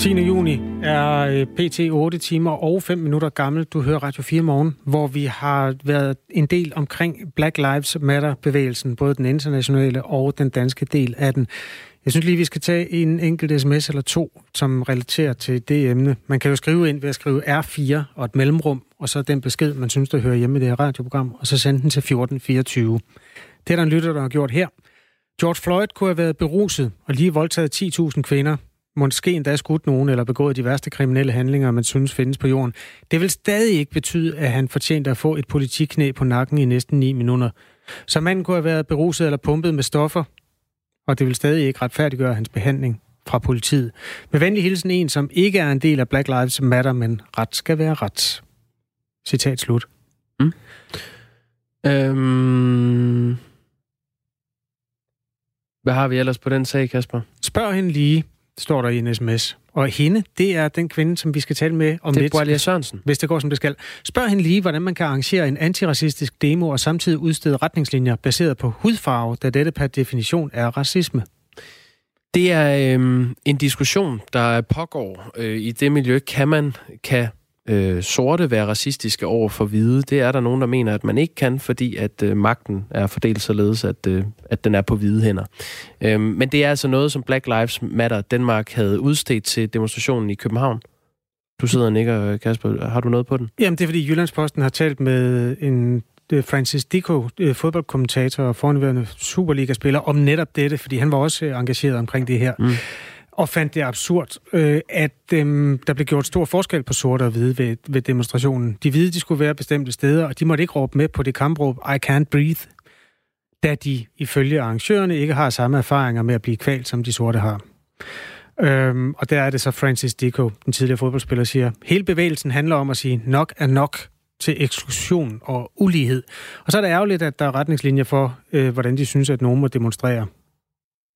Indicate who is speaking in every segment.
Speaker 1: 10. juni er øh, PT 8 timer og 5 minutter gammel. Du hører Radio 4 morgen, hvor vi har været en del omkring Black Lives Matter-bevægelsen, både den internationale og den danske del af den. Jeg synes lige, vi skal tage en enkelt sms eller to, som relaterer til det emne. Man kan jo skrive ind ved at skrive R4 og et mellemrum, og så den besked, man synes, der hører hjemme i det her radioprogram, og så sende den til 1424. Det er der en lytter, der har gjort her. George Floyd kunne have været beruset og lige voldtaget 10.000 kvinder, måske endda skudt nogen eller begået de værste kriminelle handlinger, man synes findes på jorden. Det vil stadig ikke betyde, at han fortjente at få et politiknæ på nakken i næsten 9 minutter. Så manden kunne have været beruset eller pumpet med stoffer, og det vil stadig ikke retfærdiggøre hans behandling fra politiet. Med venlig hilsen en, som ikke er en del af Black Lives Matter, men ret skal være ret. Citat slut. Mm.
Speaker 2: Øhm... Hvad har vi ellers på den sag, Kasper?
Speaker 1: Spørg hende lige, står der i en sms. Og hende, det er den kvinde, som vi skal tale med om
Speaker 2: det
Speaker 1: lidt.
Speaker 2: Det er Sørensen.
Speaker 1: Hvis det går, som det skal. Spørg hende lige, hvordan man kan arrangere en antiracistisk demo og samtidig udstede retningslinjer baseret på hudfarve, da dette per definition er racisme.
Speaker 2: Det er øh, en diskussion, der pågår øh, i det miljø. Kan man, kan øh, sorte være racistiske over for hvide. Det er der nogen, der mener, at man ikke kan, fordi at øh, magten er fordelt således, at, øh, at den er på hvide hænder. Øh, men det er altså noget, som Black Lives Matter Danmark havde udstedt til demonstrationen i København. Du sidder og nikker, Kasper. Har du noget på den?
Speaker 1: Jamen, det er fordi Jyllandsposten har talt med en øh, Francis Dico, øh, fodboldkommentator og fornværende Superliga-spiller, om netop dette, fordi han var også øh, engageret omkring det her. Mm og fandt det absurd, øh, at øh, der blev gjort stor forskel på sorte og hvide ved, ved demonstrationen. De hvide, de skulle være bestemte steder, og de måtte ikke råbe med på det kampråb, I can't breathe, da de ifølge arrangørerne ikke har samme erfaringer med at blive kvalt, som de sorte har. Øhm, og der er det så Francis Dico, den tidligere fodboldspiller, siger, hele bevægelsen handler om at sige, nok er nok til eksklusion og ulighed. Og så er det ærgerligt, at der er retningslinjer for, øh, hvordan de synes, at nogen må demonstrere,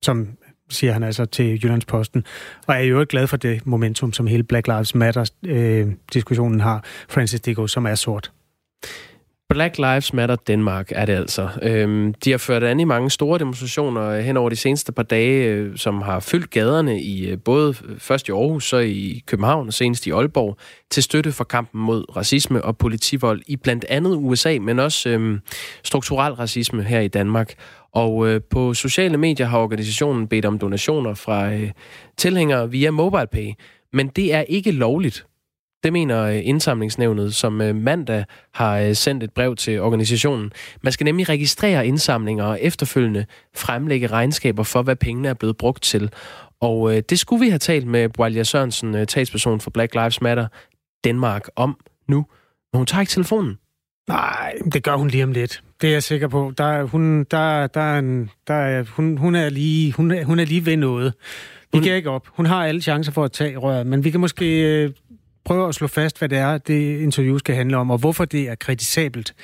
Speaker 1: som siger han altså til Jyllandsposten, og er jo ikke glad for det momentum, som hele Black Lives Matter-diskussionen øh, har, Francis Dico, som er sort.
Speaker 2: Black Lives Matter Danmark er det altså. Øhm, de har ført an i mange store demonstrationer øh, hen over de seneste par dage, øh, som har fyldt gaderne i øh, både først i Aarhus, så i København og senest i Aalborg, til støtte for kampen mod racisme og politivold i blandt andet USA, men også øhm, strukturel racisme her i Danmark. Og øh, på sociale medier har organisationen bedt om donationer fra øh, tilhængere via MobilePay, men det er ikke lovligt. Det mener øh, indsamlingsnævnet, som øh, mandag har øh, sendt et brev til organisationen. Man skal nemlig registrere indsamlinger og efterfølgende fremlægge regnskaber for, hvad pengene er blevet brugt til. Og øh, det skulle vi have talt med Boalia Sørensen, øh, talsperson for Black Lives Matter Danmark, om nu. Men hun tager ikke telefonen.
Speaker 1: Nej, det gør hun lige om lidt. Det er jeg sikker på. Der, hun, der, der er en, der er, hun, hun, er lige, hun, hun er lige ved noget. Vi hun... giver ikke op. Hun har alle chancer for at tage røret, men vi kan måske øh, prøve at slå fast, hvad det er, det interview skal handle om, og hvorfor det er kritisabelt.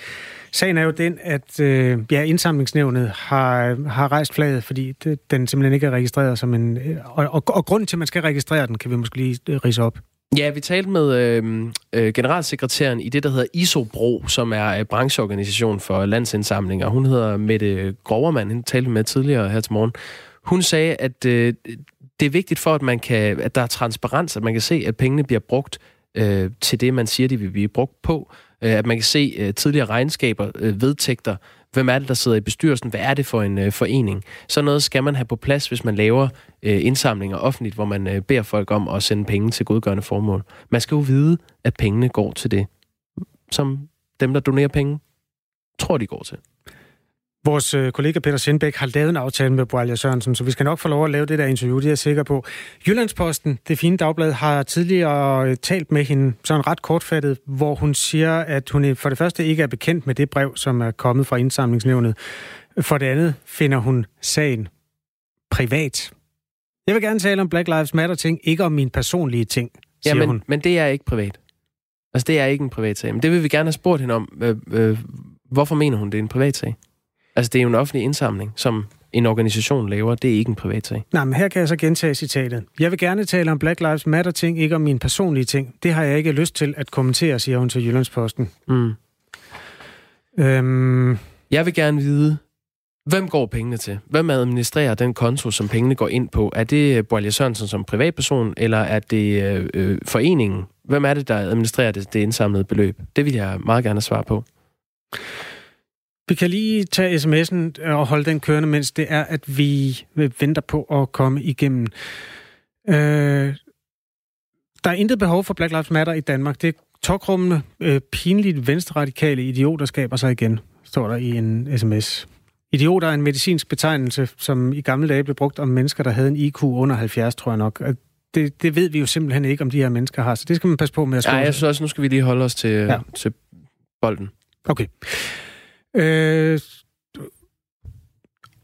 Speaker 1: Sagen er jo den, at øh, ja, indsamlingsnævnet har, har rejst flaget, fordi det, den simpelthen ikke er registreret som en... Og, og, og grunden til, at man skal registrere den, kan vi måske lige øh, rise op.
Speaker 2: Ja, vi talte med øh, øh, generalsekretæren i det, der hedder ISOBRO, som er øh, brancheorganisation for landsindsamlinger. Hun hedder Mette Grovermann, hun talte med tidligere her til morgen. Hun sagde, at øh, det er vigtigt for, at, man kan, at der er transparens, at man kan se, at pengene bliver brugt øh, til det, man siger, de vil blive brugt på. Øh, at man kan se øh, tidligere regnskaber, øh, vedtægter, Hvem er det, der sidder i bestyrelsen? Hvad er det for en øh, forening? Så noget skal man have på plads, hvis man laver øh, indsamlinger offentligt, hvor man øh, beder folk om at sende penge til godgørende formål. Man skal jo vide, at pengene går til det, som dem, der donerer penge, tror, de går til.
Speaker 1: Vores øh, kollega Peter Sindbæk har lavet en aftale med Boalia Sørensen, så vi skal nok få lov at lave det der interview, det er jeg sikker på. Jyllandsposten, det fine dagblad, har tidligere øh, talt med hende sådan ret kortfattet, hvor hun siger, at hun for det første ikke er bekendt med det brev, som er kommet fra indsamlingsnævnet. For det andet finder hun sagen privat. Jeg vil gerne tale om Black Lives Matter ting, ikke om mine personlige ting, siger
Speaker 2: ja, men,
Speaker 1: hun.
Speaker 2: men det er ikke privat. Altså, det er ikke en privat sag. Men det vil vi gerne have spurgt hende om. Øh, øh, hvorfor mener hun, det er en privat sag? Altså, det er jo en offentlig indsamling, som en organisation laver. Det er ikke en privat sag.
Speaker 1: Nej, men her kan jeg så gentage citatet. Jeg vil gerne tale om Black Lives Matter-ting, ikke om mine personlige ting. Det har jeg ikke lyst til at kommentere, siger hun til Jyllandsposten. Mm.
Speaker 2: Øhm... Jeg vil gerne vide, Hvem går pengene til? Hvem administrerer den konto, som pengene går ind på? Er det Boalje Sørensen som privatperson, eller er det øh, øh, foreningen? Hvem er det, der administrerer det, det indsamlede beløb? Det vil jeg meget gerne svare på.
Speaker 1: Vi kan lige tage sms'en og holde den kørende, mens det er, at vi venter på at komme igennem. Øh, der er intet behov for Black Lives Matter i Danmark. Det er tokrummende, øh, pinligt venstreradikale idioter skaber sig igen, står der i en sms. Idioter er en medicinsk betegnelse, som i gamle dage blev brugt om mennesker, der havde en IQ under 70, tror jeg nok. Det, det ved vi jo simpelthen ikke, om de her mennesker har, så det skal man passe på med at
Speaker 2: skrive. Nej, jeg synes også, nu skal vi lige holde os til, ja. til bolden.
Speaker 1: Okay. Øh,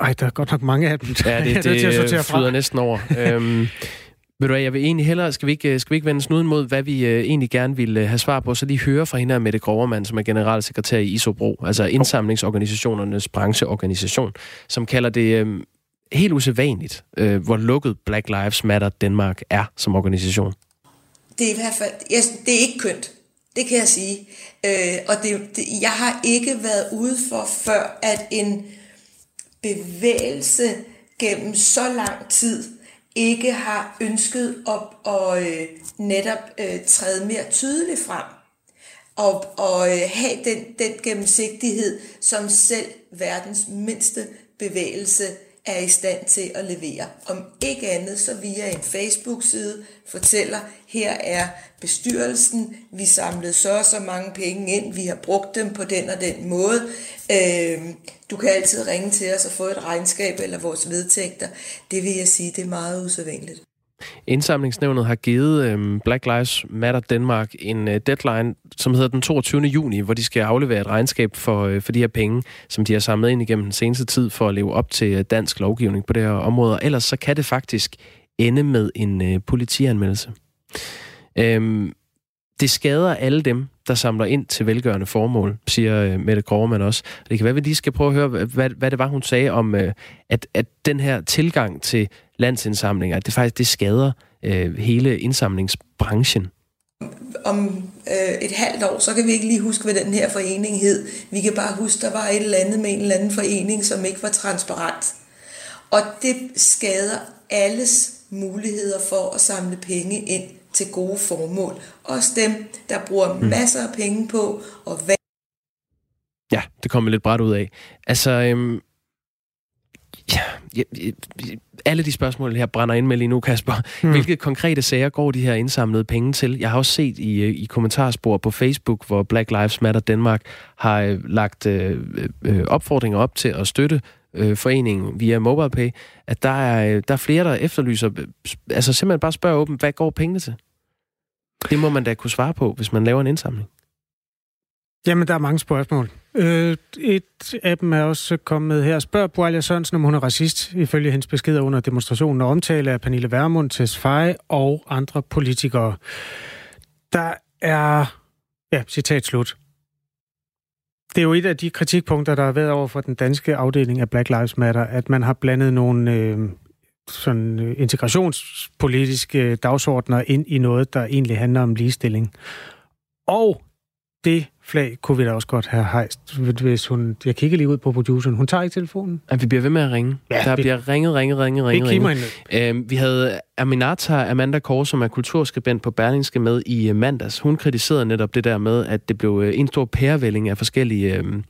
Speaker 1: ej, der er godt nok mange af dem.
Speaker 2: Ja, det, det, det, det flyder næsten over. øhm, ved du hvad, jeg vil egentlig hellere, skal vi ikke, skal vi ikke vende snuden mod, hvad vi øh, egentlig gerne vil øh, have svar på, så lige høre fra hende af Mette Grovermann, som er generalsekretær i ISOBRO, altså indsamlingsorganisationernes brancheorganisation, som kalder det øh, helt usædvanligt, øh, hvor lukket Black Lives Matter Danmark er som organisation.
Speaker 3: Det er i hvert fald, jeg, det er ikke kønt. Det kan jeg sige. Øh, og det, det, jeg har ikke været ude for før, at en bevægelse gennem så lang tid ikke har ønsket op at øh, netop øh, træde mere tydeligt frem og, og øh, have den, den gennemsigtighed, som selv verdens mindste bevægelse er i stand til at levere. Om ikke andet, så via en Facebook-side fortæller, her er bestyrelsen, vi samlede så og så mange penge ind, vi har brugt dem på den og den måde. Øh, du kan altid ringe til os og få et regnskab eller vores vedtægter. Det vil jeg sige, det er meget usædvanligt.
Speaker 2: Indsamlingsnævnet har givet øh, Black Lives Matter Danmark en øh, deadline, som hedder den 22. juni, hvor de skal aflevere et regnskab for, øh, for de her penge, som de har samlet ind igennem den seneste tid for at leve op til øh, dansk lovgivning på det her område. Ellers så kan det faktisk ende med en øh, politianmeldelse. Øh, det skader alle dem, der samler ind til velgørende formål, siger øh, Mette Grovermann også. Det kan være, at vi lige skal prøve at høre, hvad, hvad det var, hun sagde om, øh, at, at den her tilgang til landsindsamlinger, at det faktisk det skader øh, hele indsamlingsbranchen.
Speaker 3: Om øh, et halvt år, så kan vi ikke lige huske, hvad den her forening hed. Vi kan bare huske, der var et eller andet med en eller anden forening, som ikke var transparent. Og det skader alles muligheder for at samle penge ind til gode formål. Også dem, der bruger mm. masser af penge på at
Speaker 2: Ja, det kommer lidt bræt ud af. Altså, øhm, ja, ja, ja, alle de spørgsmål her brænder ind med lige nu, Kasper. Mm. Hvilke konkrete sager går de her indsamlede penge til? Jeg har også set i, øh, i kommentarspor på Facebook, hvor Black Lives Matter Danmark har øh, lagt øh, øh, opfordringer op til at støtte øh, foreningen via MobilePay, at der er, øh, der er flere, der efterlyser, altså simpelthen bare spørger åbent, hvad går pengene til? Det må man da kunne svare på, hvis man laver en indsamling.
Speaker 1: Jamen, der er mange spørgsmål. Øh, et af dem er også kommet her. Spørg Boalia Sørensen, om hun er racist, ifølge hendes beskeder under demonstrationen og omtale af Pernille Vermund, Tess og andre politikere. Der er... Ja, citat slut. Det er jo et af de kritikpunkter, der har været over for den danske afdeling af Black Lives Matter, at man har blandet nogle øh, sådan øh, integrationspolitiske øh, dagsordner ind i noget, der egentlig handler om ligestilling. Og det flag kunne vi da også godt have hejst, hvis hun... Jeg kigger lige ud på produceren. Hun tager ikke telefonen.
Speaker 2: Ja, vi bliver ved med at ringe. Ja, der vi, bliver ringet, ringet, ringet, ringet. ringet. Øhm, vi havde Aminata Amanda Kåre, som er kulturskribent på Berlingske med i uh, mandags. Hun kritiserede netop det der med, at det blev uh, en stor pærevælling af forskellige uh,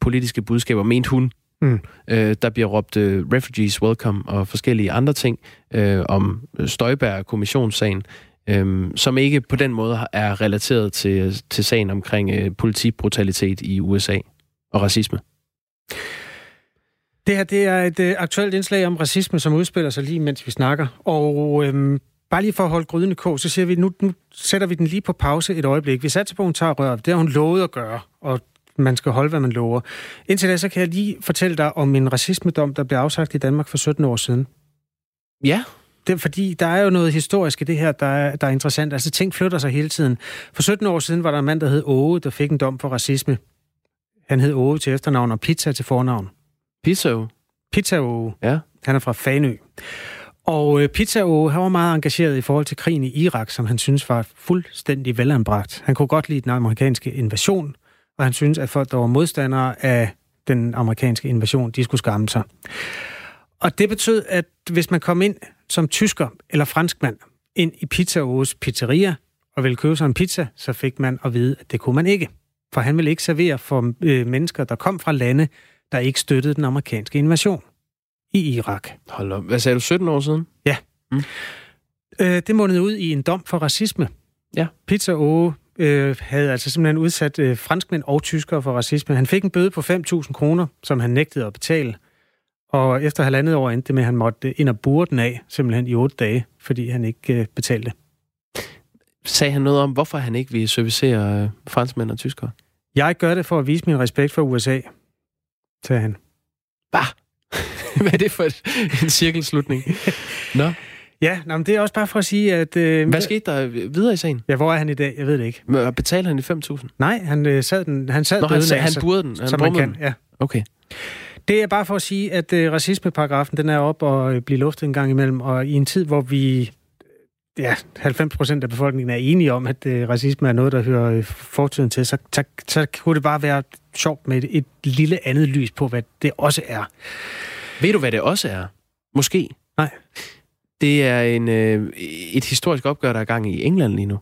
Speaker 2: politiske budskaber, ment hun. Mm. Øh, der bliver råbt uh, refugees welcome og forskellige andre ting øh, om Støjberg-kommissionssagen, øh, som ikke på den måde er relateret til, til sagen omkring øh, politibrutalitet i USA og racisme.
Speaker 1: Det her det er et øh, aktuelt indslag om racisme, som udspiller sig lige mens vi snakker. Og øhm, bare lige for at holde grydende kog, så siger vi, nu, nu sætter vi den lige på pause et øjeblik. Vi satte på, at hun tager rør. Det har hun lovet at gøre, og man skal holde, hvad man lover. Indtil da, så kan jeg lige fortælle dig om en racismedom, der blev afsagt i Danmark for 17 år siden.
Speaker 2: Ja.
Speaker 1: Det fordi, der er jo noget historisk i det her, der er, der er interessant. Altså, ting flytter sig hele tiden. For 17 år siden var der en mand, der hed Åge, der fik en dom for racisme. Han hed Åge til efternavn og Pizza til fornavn.
Speaker 2: Pizza
Speaker 1: Pizza Åge.
Speaker 2: Ja.
Speaker 1: Han er fra Fanø. Og øh, Pizza Åge, han var meget engageret i forhold til krigen i Irak, som han synes var fuldstændig velanbragt. Han kunne godt lide den amerikanske invasion, og han synes, at folk, der var modstandere af den amerikanske invasion, de skulle skamme sig. Og det betød, at hvis man kom ind som tysker eller franskmand ind i Pizzaos pizzeria og ville købe sig en pizza, så fik man at vide, at det kunne man ikke. For han ville ikke servere for øh, mennesker, der kom fra lande, der ikke støttede den amerikanske invasion i Irak.
Speaker 2: Hold op. Hvad sagde du, 17 år siden?
Speaker 1: Ja. Mm. Øh, det mundede ud i en dom for racisme.
Speaker 2: Ja.
Speaker 1: Pizza O øh, havde altså simpelthen udsat øh, franskmænd og tyskere for racisme. Han fik en bøde på 5.000 kroner, som han nægtede at betale. Og efter halvandet år endte det med, at han måtte ind og bure den af, simpelthen i otte dage, fordi han ikke øh, betalte.
Speaker 2: Sagde han noget om, hvorfor han ikke vil servicere øh, franskmænd og tyskere?
Speaker 1: Jeg gør det for at vise min respekt for USA, sagde han.
Speaker 2: Hvad? Hvad er det for et, en cirkelslutning? Nå.
Speaker 1: Ja, nå, men det er også bare for at sige, at... Øh,
Speaker 2: Hvad skete der videre i sagen?
Speaker 1: Ja, hvor er han i dag? Jeg ved det ikke.
Speaker 2: Men Betalte han i 5.000?
Speaker 1: Nej, han øh, sad den. Han sad
Speaker 2: Nå, han,
Speaker 1: bøden af,
Speaker 2: han
Speaker 1: så-
Speaker 2: burde den. Han
Speaker 1: som man kan.
Speaker 2: den.
Speaker 1: Ja.
Speaker 2: Okay.
Speaker 1: Det er bare for at sige, at øh, racismeparagrafen, den er op og øh, bliver luftet en gang imellem, og i en tid, hvor vi ja, 90 procent af befolkningen er enige om, at øh, racisme er noget, der hører øh, fortiden til, så, så, så kunne det bare være sjovt med et, et lille andet lys på, hvad det også er.
Speaker 2: Ved du, hvad det også er? Måske.
Speaker 1: Nej.
Speaker 2: Det er en, øh, et historisk opgør, der er gang i England lige nu.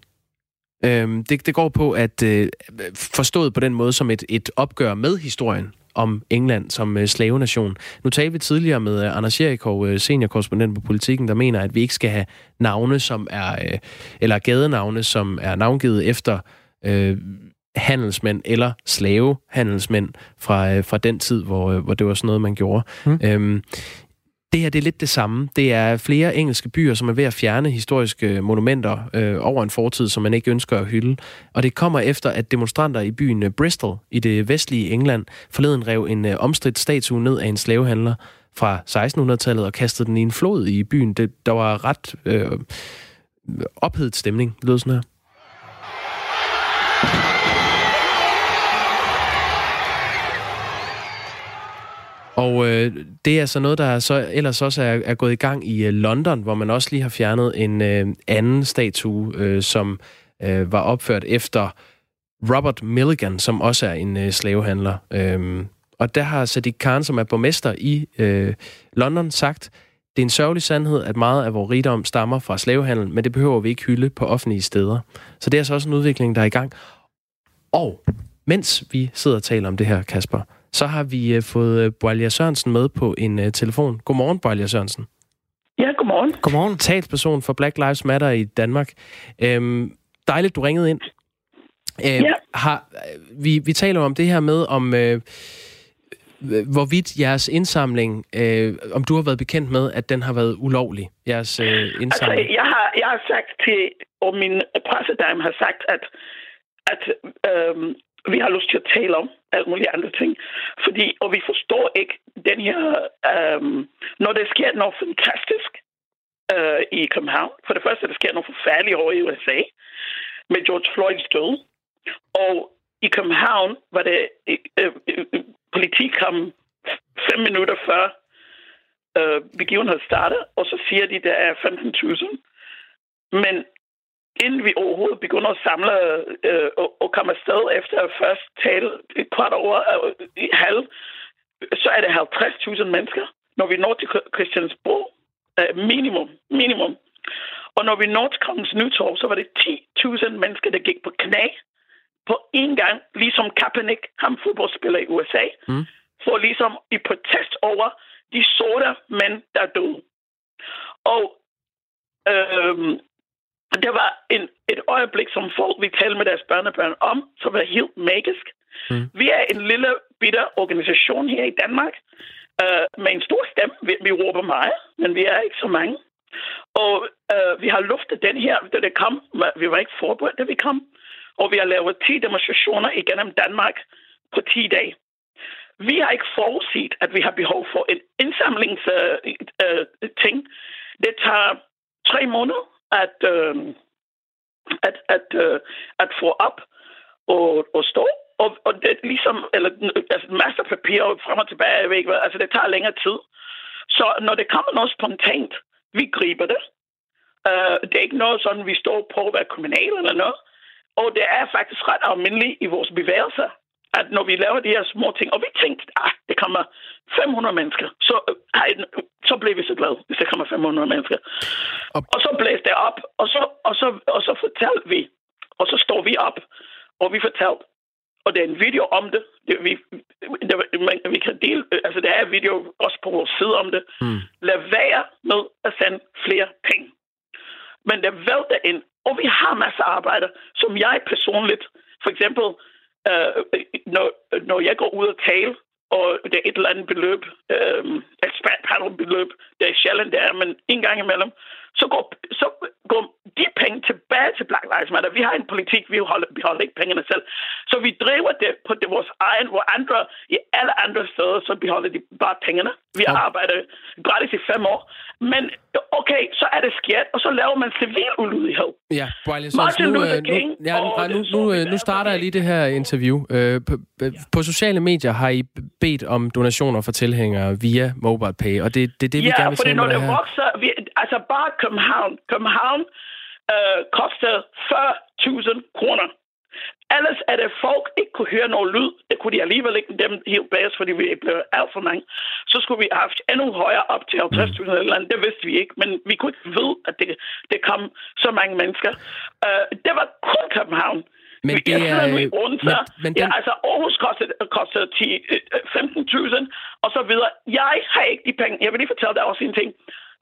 Speaker 2: Øhm, det, det går på at øh, forstået på den måde som et, et opgør med historien om England som øh, slavenation. Nu talte vi tidligere med øh, Anders Jerichov, øh, seniorkorrespondent på Politikken, der mener, at vi ikke skal have navne, som er, øh, eller gadenavne, som er navngivet efter øh, handelsmænd eller slavehandelsmænd fra, øh, fra den tid, hvor, øh, hvor det var sådan noget, man gjorde.
Speaker 1: Mm.
Speaker 2: Øhm, det her det er lidt det samme. Det er flere engelske byer, som er ved at fjerne historiske monumenter øh, over en fortid, som man ikke ønsker at hylde. Og det kommer efter, at demonstranter i byen øh, Bristol i det vestlige England forleden rev en øh, omstridt statue ned af en slavehandler fra 1600-tallet og kastede den i en flod i byen. Det, der var ret øh, ophedet stemning, lød sådan her. Og øh, det er altså noget, der så ellers også er, er gået i gang i øh, London, hvor man også lige har fjernet en øh, anden statue, øh, som øh, var opført efter Robert Milligan, som også er en øh, slavehandler. Øh, og der har Sadiq Khan, som er borgmester i øh, London, sagt, det er en sørgelig sandhed, at meget af vores rigdom stammer fra slavehandel, men det behøver vi ikke hylde på offentlige steder. Så det er altså også en udvikling, der er i gang. Og mens vi sidder og taler om det her, Kasper, så har vi øh, fået øh, Boalia Sørensen med på en øh, telefon. Godmorgen, Boalia Sørensen.
Speaker 4: Ja, godmorgen.
Speaker 1: Godmorgen.
Speaker 2: Talsperson for Black Lives Matter i Danmark. Øhm, dejligt, du ringede ind. Øh,
Speaker 4: Ja.
Speaker 2: har, vi, vi taler om det her med, om øh, hvorvidt jeres indsamling, øh, om du har været bekendt med, at den har været ulovlig, jeres øh,
Speaker 4: Altså,
Speaker 2: indsamling.
Speaker 4: jeg har, jeg har sagt til, og min pressedame har sagt, at, at øhm, vi har lyst til at tale om alle mulige andre ting. Fordi, og vi forstår ikke den her, øhm, når der sker noget fantastisk øh, i København. For det første, der sker noget forfærdeligt over i USA med George Floyds død. Og i København var det øh, øh, øh, politi kom fem minutter før øh, begivenheden startede, og så siger de, der er 15.000. Men inden vi overhovedet begynder at samle øh, og, og komme afsted efter at først tale et kvart over øh, i halv, så er det 50.000 mennesker. Når vi når til Christiansborg, øh, minimum, minimum. Og når vi når til Kongens Nytorv, så var det 10.000 mennesker, der gik på knæ på en gang, ligesom Kaepernick, ham fodboldspiller i USA,
Speaker 2: Mm.
Speaker 4: for ligesom i protest over de sorte mænd, der er døde. Og øhm, der var en, et øjeblik, som folk vi talte med deres børnebørn om, som var helt magisk.
Speaker 2: Mm.
Speaker 4: Vi er en lille, bitte organisation her i Danmark, øh, med en stor stemme. Vi, vi råber meget, men vi er ikke så mange. Og øh, vi har luftet den her, da det kom. Vi var ikke forberedt, da vi kom. Og vi har lavet 10 demonstrationer igennem Danmark på 10 dage. Vi har ikke forudset, at vi har behov for en indsamlingsting. Øh, øh, ting. det tager tre måneder at, øh, at, at, øh, at få op og, og stå. Og, og det er ligesom, eller altså en masse papir frem og tilbage, jeg ved ikke hvad, altså det tager længere tid. Så når det kommer noget spontant, vi griber det. Uh, det er ikke noget sådan, vi står på at være kommunal eller noget. Og det er faktisk ret almindeligt i vores bevægelser, at når vi laver de her små ting, og vi tænkte, ah, det kommer 500 mennesker, så, ej, så blev vi så glade, hvis der kommer 500 mennesker. Og, og så blæste det op, og så, og, så, og så fortalte vi, og så står vi op, og vi fortalte, og der er en video om det. det vi, det, man, vi kan dele, altså der er video også på vores side om det. Mm. Lad være med at sende flere penge. Men der vælter ind, og vi har masser af arbejde, som jeg personligt, for eksempel, øh, når, når jeg går ud og taler, og det er et eller andet beløb, øh, et beløb, det er sjældent, det er, men en gang imellem, så går, så går de penge tilbage til Black Lives Matter. Vi har en politik, vi holder, vi holder ikke pengene selv. Så vi driver det på det, vores egen, hvor andre i alle andre steder, så beholder de bare pengene. Vi har arbejdet gratis i fem år. Men okay, så er det skidt, og så laver man civil ulydighed.
Speaker 2: Ja, Wiley Martin nu, Luther King nu, ja, nu, nu, nu, nu starter jeg lige det her interview. Øh, på, på sociale medier har I bedt om donationer for tilhængere via MobilePay, og det, det er det, vi
Speaker 4: ja,
Speaker 2: gerne vil
Speaker 4: tale
Speaker 2: med
Speaker 4: når det vokser, vi, altså bare København, København øh, koster 40.000 kroner. Ellers er det folk ikke kunne høre noget lyd. Det kunne de alligevel ikke dem helt bag fordi vi blev alt for mange. Så skulle vi have haft endnu højere op til 50.000 mm. eller andet. Det vidste vi ikke, men vi kunne ikke vide, at det, det kom så mange mennesker. Uh, det var kun København.
Speaker 2: Men det er... Rundt,
Speaker 4: men, men den... ja, altså Aarhus kostede, kostede 10, 15.000 og så videre. Jeg har ikke de penge. Jeg vil lige fortælle dig også en ting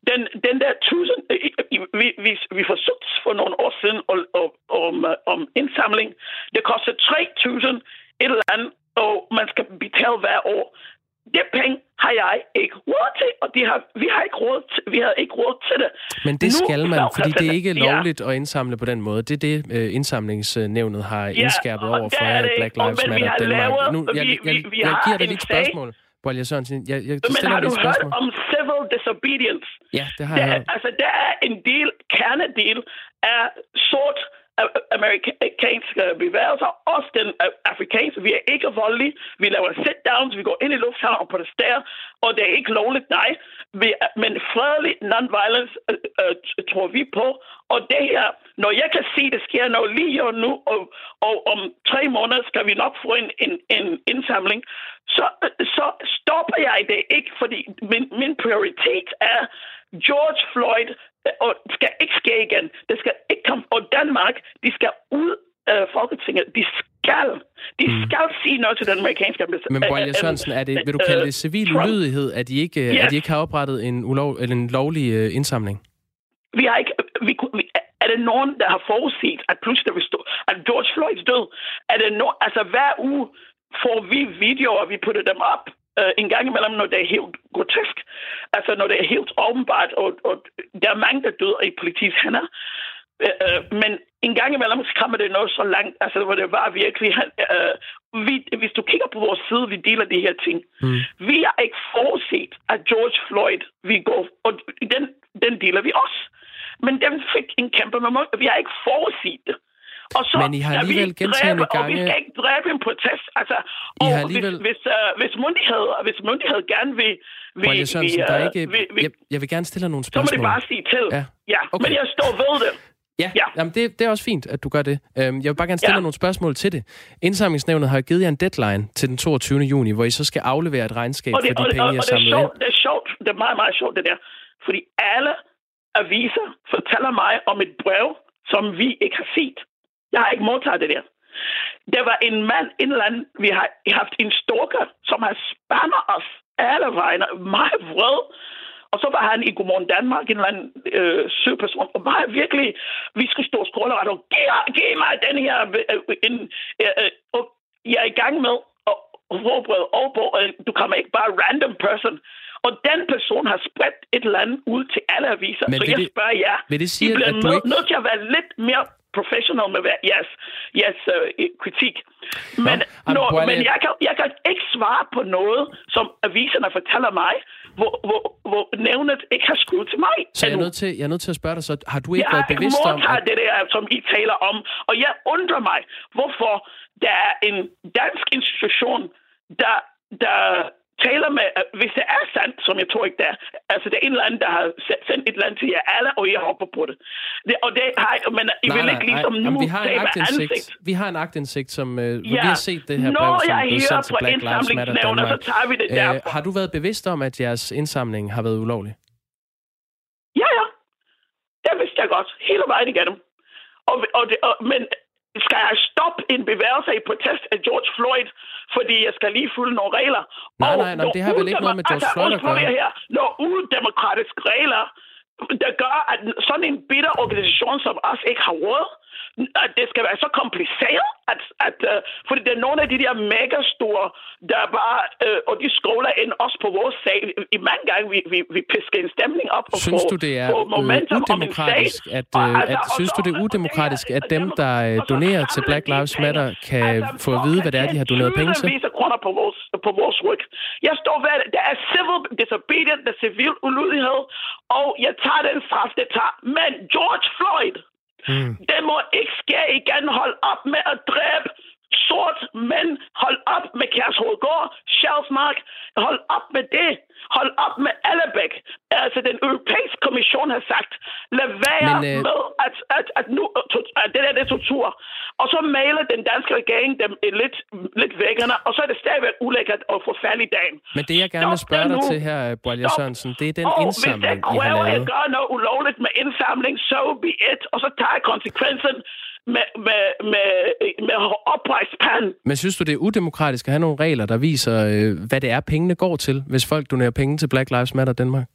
Speaker 4: den, den der tusind, øh, øh, vi, vi, vi forsøgte for nogle år siden om, om, om indsamling. Det koster 3.000 et eller andet, og man skal betale hver år. Det penge har jeg ikke råd til, og de har, vi har ikke råd til, vi har ikke råd til det.
Speaker 2: Men det nu, skal man, fordi det er ikke lovligt ja. at indsamle på den måde. Det er det, uh, indsamlingsnævnet har ja, indskærpet over for Black Lives Matter Danmark. Nu, jeg, jeg, jeg, jeg, giver dig lidt spørgsmål. Bolje Sørensen, jeg, jeg
Speaker 4: Men har du hørt om civil disobedience?
Speaker 2: Ja, det har
Speaker 4: der,
Speaker 2: jeg
Speaker 4: Altså, der er en del, kernedel af sort amerikanske bevægelser, også den afrikanske. Vi er ikke voldelige. Vi laver sit-downs, vi går ind i lufthavnen og protesterer, og det er ikke lovligt, nej. Vi, men fredelig non-violence øh, øh, tror vi på. Og det her, når jeg kan se, det sker noget lige nu, og, og om tre måneder skal vi nok få en, en, en indsamling, så, så stopper jeg det ikke, fordi min, min prioritet er George Floyd og det skal ikke ske igen. Det skal ikke komme. Og Danmark, de skal ud af Folketinget. De skal. De mm. skal sige noget til den amerikanske ambassade.
Speaker 2: Men Boyle Sørensen, er det, vil du kalde det civil ulydighed, at de ikke, yes. at de ikke har oprettet en, ulov, eller en lovlig uh, indsamling?
Speaker 4: Vi har ikke... Vi, vi, er det nogen, der har forudset, at pludselig vil stå, at George Floyds død, er det no, altså hver uge får vi videoer, vi putter dem op, øh, en gang imellem, når det er helt grotesk. Altså, når det er helt åbenbart, og, og der er mange, der dør i politis hænder. Øh, øh, men en gang imellem så kommer det noget så langt, altså hvor det var virkelig... Øh, vi, hvis du kigger på vores side, vi deler de her ting. Mm. Vi har ikke forudset, at George Floyd vi går, og den, den deler vi også. Men den fik en kæmpe moment. Vi har ikke forudset det.
Speaker 2: Og så, Men I har alligevel gentagende gange...
Speaker 4: Og vi skal ikke dræbe en protest. Altså, I og alligevel... hvis, hvis, uh, hvis, myndigheder, hvis myndigheder gerne vil... vil,
Speaker 2: vil, Sørensen, der er ikke... vil, vil, jeg, jeg vil gerne stille nogle spørgsmål.
Speaker 4: Så må det bare sige til. Ja, ja okay. men jeg står ved det.
Speaker 2: Ja, ja. Jamen det, det er også fint, at du gør det. Øhm, jeg vil bare gerne stille ja. nogle spørgsmål til det. Indsamlingsnævnet har givet jer en deadline til den 22. juni, hvor I så skal aflevere et regnskab
Speaker 4: og det,
Speaker 2: for de penge, I har samlet
Speaker 4: ind. Det er sjovt. Det er meget, meget sjovt, det der. Fordi alle aviser fortæller mig om et brev, som vi ikke har set. Jeg har ikke modtaget det der. Der var en mand, en eller anden, vi har haft en stalker, som har spammet os alle vegne, meget vred. Og så var han i Godmorgen Danmark, en eller anden øh, søgperson, og var virkelig, vi skulle stå og skråle og giv, giv mig den her, øh, en, øh, øh, og jeg er i gang med at forberede over, øh, du kommer ikke bare random person, og den person har spredt et eller andet ud til alle aviser. Men så jeg det, spørger jer,
Speaker 2: vil det sige, I
Speaker 4: bliver
Speaker 2: at du
Speaker 4: nødt,
Speaker 2: ikke...
Speaker 4: nødt til at være lidt mere professional med yes, yes, uh, kritik. Men, no, no, men jeg, kan, jeg kan ikke svare på noget, som aviserne fortæller mig, hvor, hvor, hvor nævnet ikke har skrevet til mig.
Speaker 2: Så jeg er, nødt til, jeg er nødt til at spørge dig, så har du ikke jeg været bevidst om...
Speaker 4: Jeg det der, som I taler om, og jeg undrer mig, hvorfor der er en dansk institution, der, der taler med, hvis det er sandt, som jeg tror ikke det er, altså det er en eller anden, der har sendt et eller andet til jer alle, og jeg hopper på det. det og det har jeg, men I vil ikke ligesom nej, nu
Speaker 2: vi har en aktindsigt. Vi har en aktindsigt, som uh, ja. vi har set det her
Speaker 4: brev,
Speaker 2: som
Speaker 4: blev sendt til Black Lives Matter Danmark. Så tager vi det uh,
Speaker 2: Har du været bevidst om, at jeres indsamling har været ulovlig?
Speaker 4: Ja, ja. Det vidste jeg godt. Hele vejen igennem. Og, og det, og, men skal jeg stoppe en bevægelse i protest af George Floyd, fordi jeg skal lige fulde nogle regler?
Speaker 2: Nej, nej, nej, det har vel ikke noget med George altså, Floyd at gøre.
Speaker 4: Her, når udemokratiske regler, der gør, at sådan en bitter organisation som os ikke har råd, det skal være så kompliceret, at, at uh, fordi det er nogle af de der mega store, der bare, uh, og de skråler ind også på vores sag. I mange gange, vi, vi, vi pisker en stemning op og
Speaker 2: synes
Speaker 4: får,
Speaker 2: du, det er
Speaker 4: momentum
Speaker 2: udemokratisk, at, uh, altså, at, synes du, det er udemokratisk, at dem, der donerer til Black Lives Matter, kan altså, få at vide, hvad det er, de har doneret penge til?
Speaker 4: kroner på vores, på vores ryg. Jeg står ved, der er civil disobedience, der er civil ulydighed, og jeg tager den straf, det tager. Men George Floyd, Mm. Det må ikke ske igen. Hold op med at dræbe sort mænd. Hold op med Kærshovedgård, Sjælsmark. Hold op med det. Hold op med Allebæk. Altså, den europæiske kommission har sagt, lad være Men, øh... med at, at, at, nu, at det der det er tortur. Og så maler den danske regering dem lidt, lidt vækkerne, og så er det stadigvæk ulækkert at få færdig dagen.
Speaker 2: Men det, jeg gerne vil spørge dig til her, Boalja Sørensen, det er den og indsamling, I har lavet. hvis
Speaker 4: jeg gør noget ulovligt med indsamling, so be it, og så tager konsekvensen med, med, med, med oprejst pand.
Speaker 2: Men synes du, det er udemokratisk at have nogle regler, der viser, øh, hvad det er, pengene går til, hvis folk donerer penge til Black Lives Matter Danmark?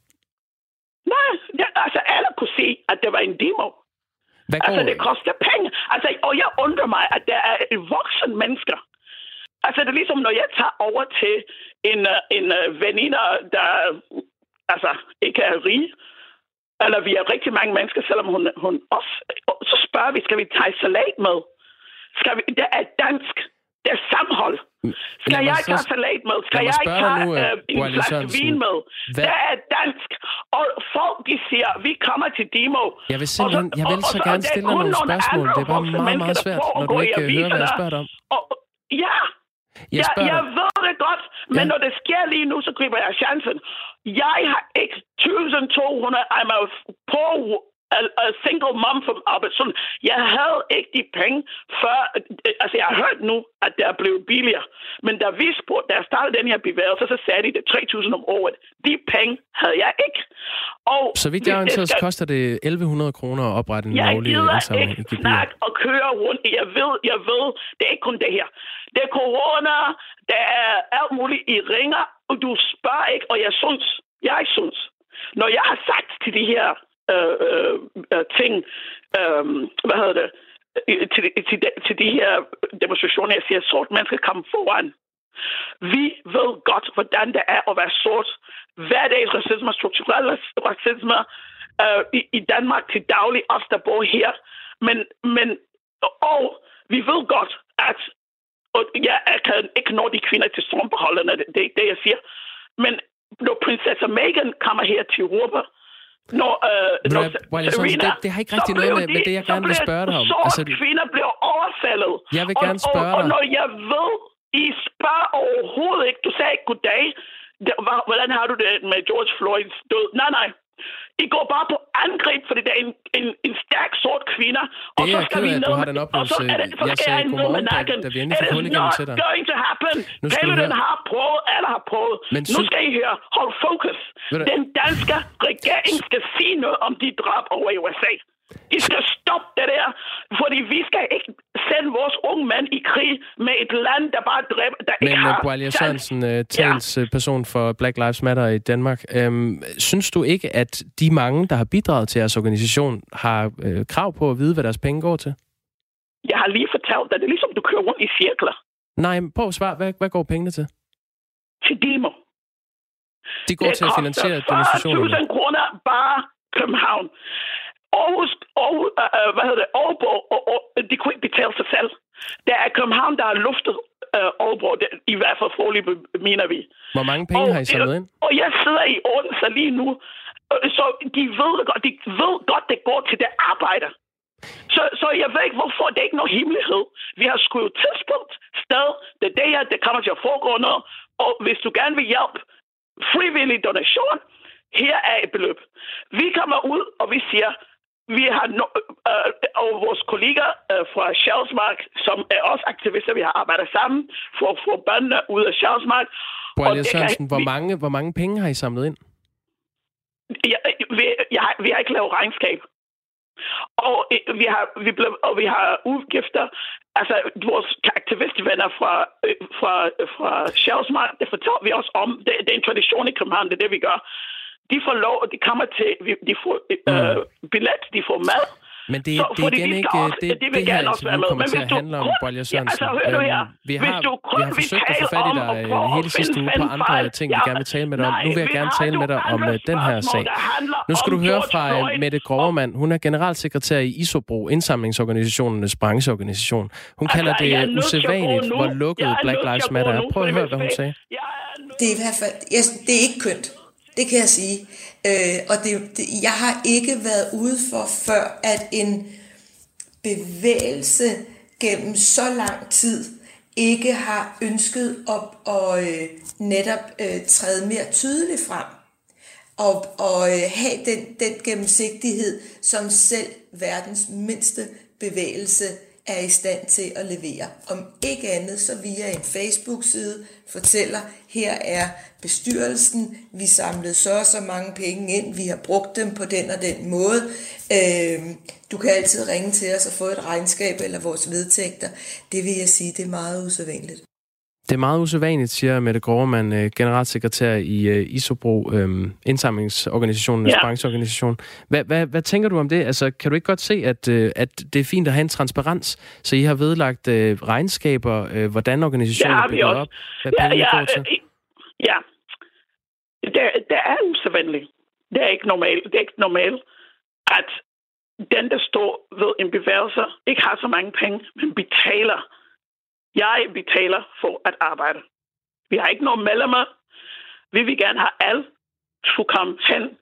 Speaker 4: Nej, ja, altså alle kunne se, at det var en demo. Hvad går... Altså, det koster penge. Altså, og jeg undrer mig, at der er voksen mennesker. Altså, det er ligesom, når jeg tager over til en, øh, en uh, veninde, der altså, ikke er rig, eller vi er rigtig mange mennesker, selvom hun, hun også... Så spørger vi, skal vi tage salat med? Skal vi, det er dansk. Det er sammenhold. Skal jeg tage salat med? Skal jeg, jeg tage nu, uh, en flaske vin med? Hvad? Det er dansk. Og folk, de siger, vi kommer til Demo.
Speaker 2: Jeg vil, simpelthen, jeg vil så gerne stille dig nogle spørgsmål. Det er bare meget, meget svært, når du ikke hører, hvad jeg spørger om.
Speaker 4: Og, ja, jeg, jeg, jeg ved det godt, men ja. når det sker lige nu, så griber jeg chancen. Jeg har ikke 1200, I'm a poor a, a single mom from Albertson. Jeg havde ikke de penge før, altså jeg har hørt nu, at det er blevet billigere. Men da vi spurgte, da jeg startede den her bevægelse, så sagde de det 3.000 om året. De penge havde jeg ikke.
Speaker 2: Og så vidt jeg orienteret, så koster det 1.100 kroner at oprette en lovlig indsamling.
Speaker 4: Jeg gider ikke snak og køre rundt. Jeg ved, jeg ved, det er ikke kun det her. Det er corona, der er alt muligt i ringer, og du spørger ikke, og jeg synes, jeg synes, når jeg har sagt til de her øh, øh, øh ting, øh, hvad hedder det, Øh, til, til, til de her demonstrationer, jeg siger, sort mennesker kommer foran. Vi ved godt, hvordan det er at være sort. Hverdags racisme, strukturel racisme øh, i, i Danmark til daglig, os der bor her. Men, men og vi ved godt, at og ja, jeg kan ikke nå de kvinder til strømbeholderne, det, det er ikke det, jeg siger. Men når prinsesse Meghan kommer her til Europa, når, øh,
Speaker 2: når well, Serena, det, det har ikke rigtig noget med, med det, jeg gerne vil spørge dig om.
Speaker 4: Så altså, kvinder bliver overfaldet.
Speaker 2: Jeg vil gerne spørge
Speaker 4: og, og, og når jeg ved, I spørger overhovedet ikke, du sagde ikke goddag, hvordan har du det med George Floyds død? Nej, nej. I går bare på angreb, fordi det er en, en, en stærk sort kvinde.
Speaker 2: Og så skal vi ned, har den oplevelse. Og så er det, så jeg sagde godmorgen, da, da vi endelig fik hul igennem til dig.
Speaker 4: going to happen. Paludan har prøvet, alle har prøvet. Men nu skal I høre, hold fokus. Den danske regering skal sige noget om de drab over i USA. I skal stoppe det der, fordi vi skal ikke sende vores unge mænd i krig med et land, der bare dræber, der
Speaker 2: Men,
Speaker 4: ikke
Speaker 2: har... Men Boalia Sørensen, uh, talsperson ja. for Black Lives Matter i Danmark. Øhm, synes du ikke, at de mange, der har bidraget til jeres organisation, har øh, krav på at vide, hvad deres penge går til?
Speaker 4: Jeg har lige fortalt dig, det er ligesom, du kører rundt i cirkler.
Speaker 2: Nej, prøv at svare. Hvad, hvad går pengene til?
Speaker 4: Til demo.
Speaker 2: De går det til at finansiere demonstrationerne.
Speaker 4: 40.000 kroner bare København. Aarhus, Aarhus øh, hvad hedder det, Aalborg, og, og, de kunne ikke betale sig selv. Der er København, der har luftet øh, Aalborg, det, i hvert fald forløb, mener vi.
Speaker 2: Hvor mange penge og, har I samlet ind?
Speaker 4: Og jeg sidder i Odense lige nu, så de ved godt, de ved godt, det går til det arbejder. Så, så jeg ved ikke, hvorfor det er ikke noget hemmelighed. Vi har skrevet tidspunkt, sted, det er det her, det kommer til at foregå noget. Og hvis du gerne vil hjælpe, frivillig donation, her er et beløb. Vi kommer ud, og vi siger, vi har no, øh, og vores kolleger øh, fra Sjælsmark, som er også aktivister, vi har arbejdet sammen for at få børnene ud af Sjælsmark.
Speaker 2: Borgerlige Sørensen, hvor, mange, hvor mange penge har I samlet ind?
Speaker 4: Jeg, vi, jeg, vi har ikke lavet regnskab. Og øh, vi har, vi blev, og vi har udgifter. Altså, vores aktivistvenner fra, øh, fra, fra Sjælsmark, det fortæller vi også om. Det, det er en tradition i København, det er det, vi gør de får lov, de kommer til, de får øh, mm. billet, de får mad.
Speaker 2: Men det, så, det er igen de ikke det, det, det, det her interview kommer til at handle om, Bolje Sørensen. Ja, altså, øhm, vi har, vi har forsøgt at få fat i dig øh, hele sidste uge på andre ting, vi gerne vil tale med dig om. Nu vil jeg gerne tale med dig om øh, den her sag. Nu skal du høre fra øh, Mette Grovermann. Hun er generalsekretær i ISOBRO, indsamlingsorganisationernes brancheorganisation. Hun altså, kalder det usædvanligt, hvor lukket Black Lives Matter er. Prøv at høre, hvad hun sagde.
Speaker 3: Det er i hvert fald, det er ikke kønt. Det kan jeg sige. Øh, og det, det, jeg har ikke været ude for før, at en bevægelse gennem så lang tid ikke har ønsket op at øh, netop øh, træde mere tydeligt frem og, og øh, have den, den gennemsigtighed, som selv verdens mindste bevægelse er i stand til at levere. Om ikke andet, så via en Facebook-side fortæller, her er bestyrelsen, vi samlede så og så mange penge ind, vi har brugt dem på den og den måde. Øh, du kan altid ringe til os og få et regnskab eller vores vedtægter. Det vil jeg sige, det er meget usædvanligt.
Speaker 2: Det er meget usædvanligt, siger Mette Grovermann, øh, generalsekretær i øh, ISOBRO, øhm, indsamlingsorganisationen, ja. brancheorganisation. Hvad, hvad, hvad tænker du om det? Altså, kan du ikke godt se, at, øh, at det er fint at have en transparens, så I har vedlagt regnskaber, hvordan organisationen er bygget op, hvad ja, pengene ja, går til?
Speaker 4: Ja, det, det er usædvanligt. Det er ikke normalt. Det er ikke normalt, at den, der står ved en bevægelse, ikke har så mange penge, men betaler jeg betaler for at arbejde. Vi har ikke nogen medlemmer. Vi vil gerne have alle skulle komme hen,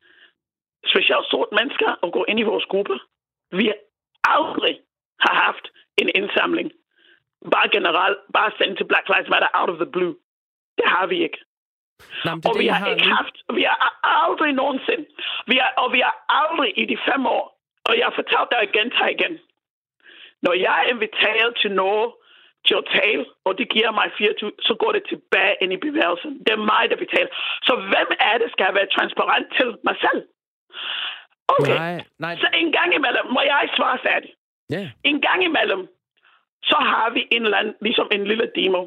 Speaker 4: specielt sort mennesker, og gå ind i vores gruppe. Vi aldrig har haft en indsamling. Bare generelt, bare sendt til Black Lives Matter out of the blue. Det har vi ikke.
Speaker 2: Det
Speaker 4: og vi
Speaker 2: har,
Speaker 4: har ikke haft, vi har aldrig nogensinde, vi har, og vi har aldrig i de fem år, og jeg har fortalt dig igen, igen, når jeg er inviteret til noget, til at tale, og det giver mig 24, så går det tilbage ind i bevægelsen. Det er mig, der betaler. Så hvem er det, skal være transparent til mig selv? Okay, nej, nej. så en gang imellem, må jeg svare færdig.
Speaker 2: Yeah.
Speaker 4: En gang imellem, så har vi en eller anden, ligesom en lille demo.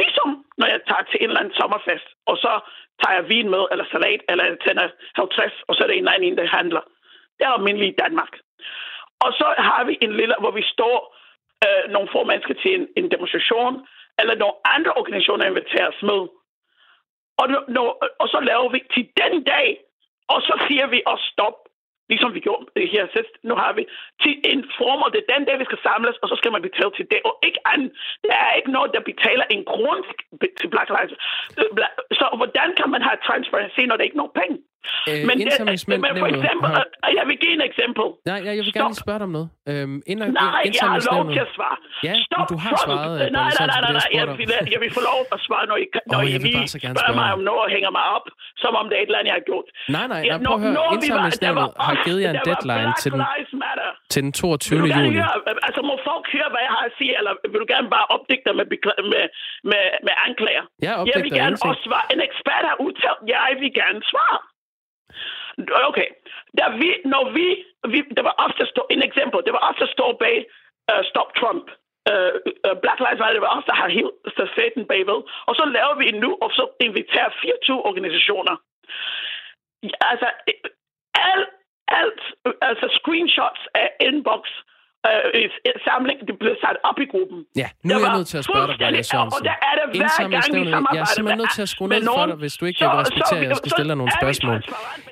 Speaker 4: Ligesom når jeg tager til en eller anden sommerfest, og så tager jeg vin med, eller salat, eller jeg tænder 50, og så er det en anden, der handler. Det er almindeligt i Danmark. Og så har vi en lille, hvor vi står øh, nogle få mennesker til en, en demonstration, eller nogle andre organisationer inviteres med. Og, no og så laver vi til den dag, og så siger vi os stop, ligesom vi gjorde her sidst. Nu har vi til en form, og det er den dag, vi skal samles, og så skal man betale til det. Og ikke andet. Der er ikke noget, der betaler en grund til Black Lives. Øh, så hvordan kan man have transparency, når der ikke er nogen penge?
Speaker 2: Øh, men, men
Speaker 4: for eksempel, har... Øh, jeg vil give en eksempel.
Speaker 2: Nej, jeg vil Stop. gerne spørge dig om noget. Øhm,
Speaker 4: inden, nej, jeg har lov til at svare.
Speaker 2: Ja, Stop du har svaret.
Speaker 4: Nej, nej, nej, nej, nej, jeg, vil, jeg vil få lov at svare, når I, når oh, I lige spørger mig om noget og hænger mig op, som om det er et eller andet, jeg har gjort.
Speaker 2: Nej, nej, nej prøv at høre. Indsamlingsnævnet har givet jer en deadline til den, til den 22. juni.
Speaker 4: Altså, må folk høre, hvad jeg har at sige, eller vil du gerne bare opdigte med, med, med, med anklager?
Speaker 2: Ja,
Speaker 4: jeg vil gerne også svare. En ekspert har udtalt, jeg vil gerne svare. Okay. Da vi, når vi, vi der var ofte stå, en eksempel, øh, øh, øh, det var ofte stå bag uh, Stop Trump. Uh, uh, Black Lives Matter, var også der har helt stafetten bagved. Og så laver vi nu, og så inviterer 24 organisationer. Altså, alt, alt, altså screenshots af inbox, øh, samling, det blev sat op i gruppen.
Speaker 2: Ja, nu er jeg nødt til at spørge dig, Bjarne Sørensen.
Speaker 4: Og der er det hver gang, vi
Speaker 2: Jeg er simpelthen nødt til at skrue ned for dig, hvis du ikke så, vil respektere, at jeg skal stille dig nogle spørgsmål.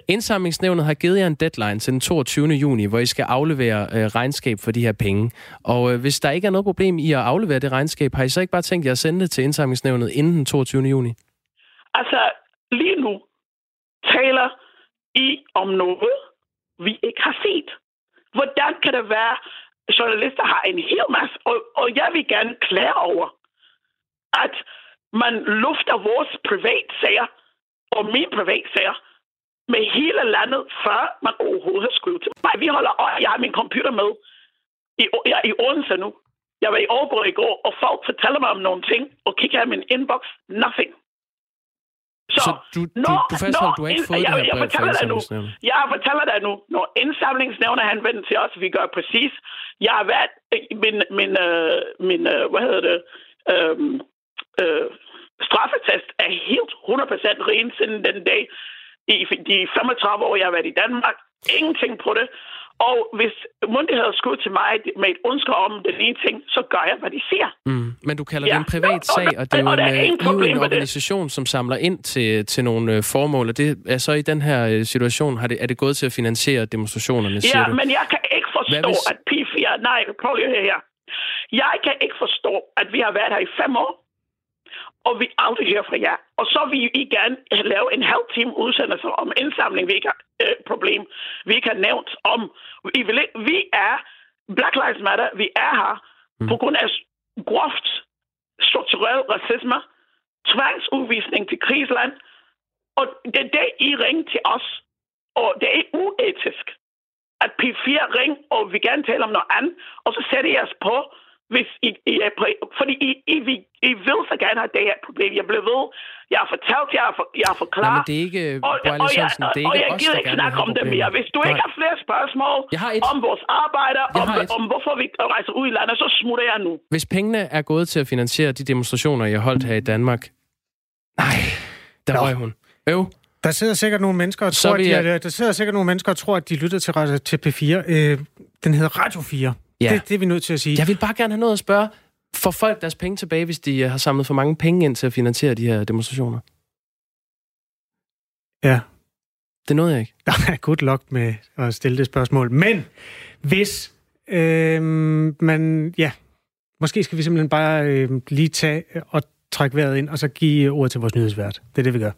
Speaker 2: Indsamlingsnævnet har givet jer en deadline til den 22. juni, hvor I skal aflevere øh, regnskab for de her penge. Og øh, hvis der ikke er noget problem i at aflevere det regnskab, har I så ikke bare tænkt jer at sende det til indsamlingsnævnet inden den 22. juni?
Speaker 4: Altså, lige nu taler I om noget, vi ikke har set. Hvordan kan det være, journalister har en hel masse, og, og jeg vil gerne klare over, at man lufter vores privatsager og min privatsager med hele landet, før man overhovedet har skrevet til mig. Vi holder, øje. jeg har min computer med. I, jeg er i Odense nu. Jeg var i Aalborg i går, og folk fortæller mig om nogle ting, og kigger i min inbox. Nothing.
Speaker 2: Så, så du, du, du fastholder, du har ikke fået
Speaker 4: jeg,
Speaker 2: det her
Speaker 4: jeg
Speaker 2: brev fra
Speaker 4: dig nu. Jeg fortæller dig nu, når indsamlingsnævnet henvender til os, vi gør præcis. Jeg har været, min, min, øh, min øh, hvad hedder det, øh, øh, straffetest er helt 100% ren siden den dag. I de 35 år, jeg har været i Danmark. Ingenting på det. Og hvis myndigheder skulle til mig med et ønske om den ene ting, så gør jeg, hvad de siger.
Speaker 2: Mm. Men du kalder ja. det en privat sag, og det er jo en, er en, en organisation, som samler ind til, til nogle øh, formål, og det er så i den her øh, situation, har det, er det gået til at finansiere demonstrationerne,
Speaker 4: ja,
Speaker 2: siger du?
Speaker 4: men jeg kan ikke forstå, hvis... at P4... Nej, prøv lige her. Jeg kan ikke forstå, at vi har været her i fem år, og vi aldrig hører fra jer. Og så vil I gerne lave en halv time udsendelse om indsamling, vi ikke har øh, problem, vi ikke har nævnt om. Vi, vil, vi er, Black Lives Matter, vi er her mm. på grund af groft strukturel racisme, tvangsudvisning til krigsland, og det er det, I ringer til os. Og det er uetisk, at P4 ring, og vi gerne tale om noget andet, og så sætter I os på, hvis I, I er på, fordi I, I, I, I vil så gerne have det her problem. Jeg bliver ved. Jeg har fortalt, jeg har, for, jeg har forklaret.
Speaker 2: Nej, men det er ikke, og, og, og, jeg, det er ikke
Speaker 4: og jeg gider ikke snakke om det mere. Hvis du Nej. ikke har flere spørgsmål om vores arbejder, om, om hvorfor vi rejser ud i landet, så smutter jeg nu.
Speaker 2: Hvis pengene er gået til at finansiere de demonstrationer, jeg har holdt her i Danmark. Nej, der var hun. Øv.
Speaker 1: Der sidder sikkert nogle mennesker og tror, at de, jeg... der sidder sikkert nogle mennesker og tror, at de lytter til, til P4. Øh, den hedder Radio 4. Ja. Det, det er vi nødt til at sige.
Speaker 2: Jeg vil bare gerne have noget at spørge. Får folk deres penge tilbage, hvis de øh, har samlet for mange penge ind til at finansiere de her demonstrationer?
Speaker 1: Ja.
Speaker 2: Det nåede jeg ikke.
Speaker 1: Nej, good luck med at stille det spørgsmål. Men hvis øh, man... Ja, måske skal vi simpelthen bare øh, lige tage og trække vejret ind, og så give ordet til vores nyhedsvært. Det er det, vi gør.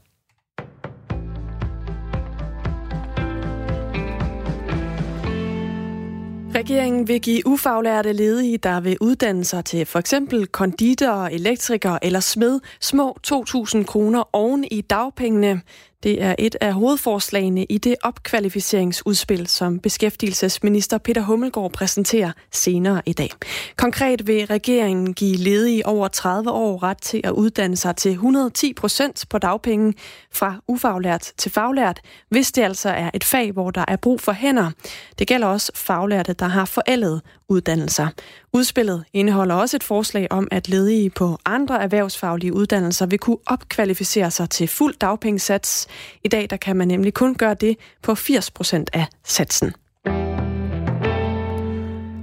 Speaker 5: Regeringen vil give ufaglærte ledige, der vil uddanne sig til for eksempel konditor, elektriker eller smed, små 2.000 kroner oven i dagpengene. Det er et af hovedforslagene i det opkvalificeringsudspil, som beskæftigelsesminister Peter Hummelgaard præsenterer senere i dag. Konkret vil regeringen give ledige over 30 år ret til at uddanne sig til 110 procent på dagpenge fra ufaglært til faglært, hvis det altså er et fag, hvor der er brug for hænder. Det gælder også faglærte, der har forældet uddannelser. Udspillet indeholder også et forslag om, at ledige på andre erhvervsfaglige uddannelser vil kunne opkvalificere sig til fuld dagpengesats. I dag der kan man nemlig kun gøre det på 80 procent af satsen.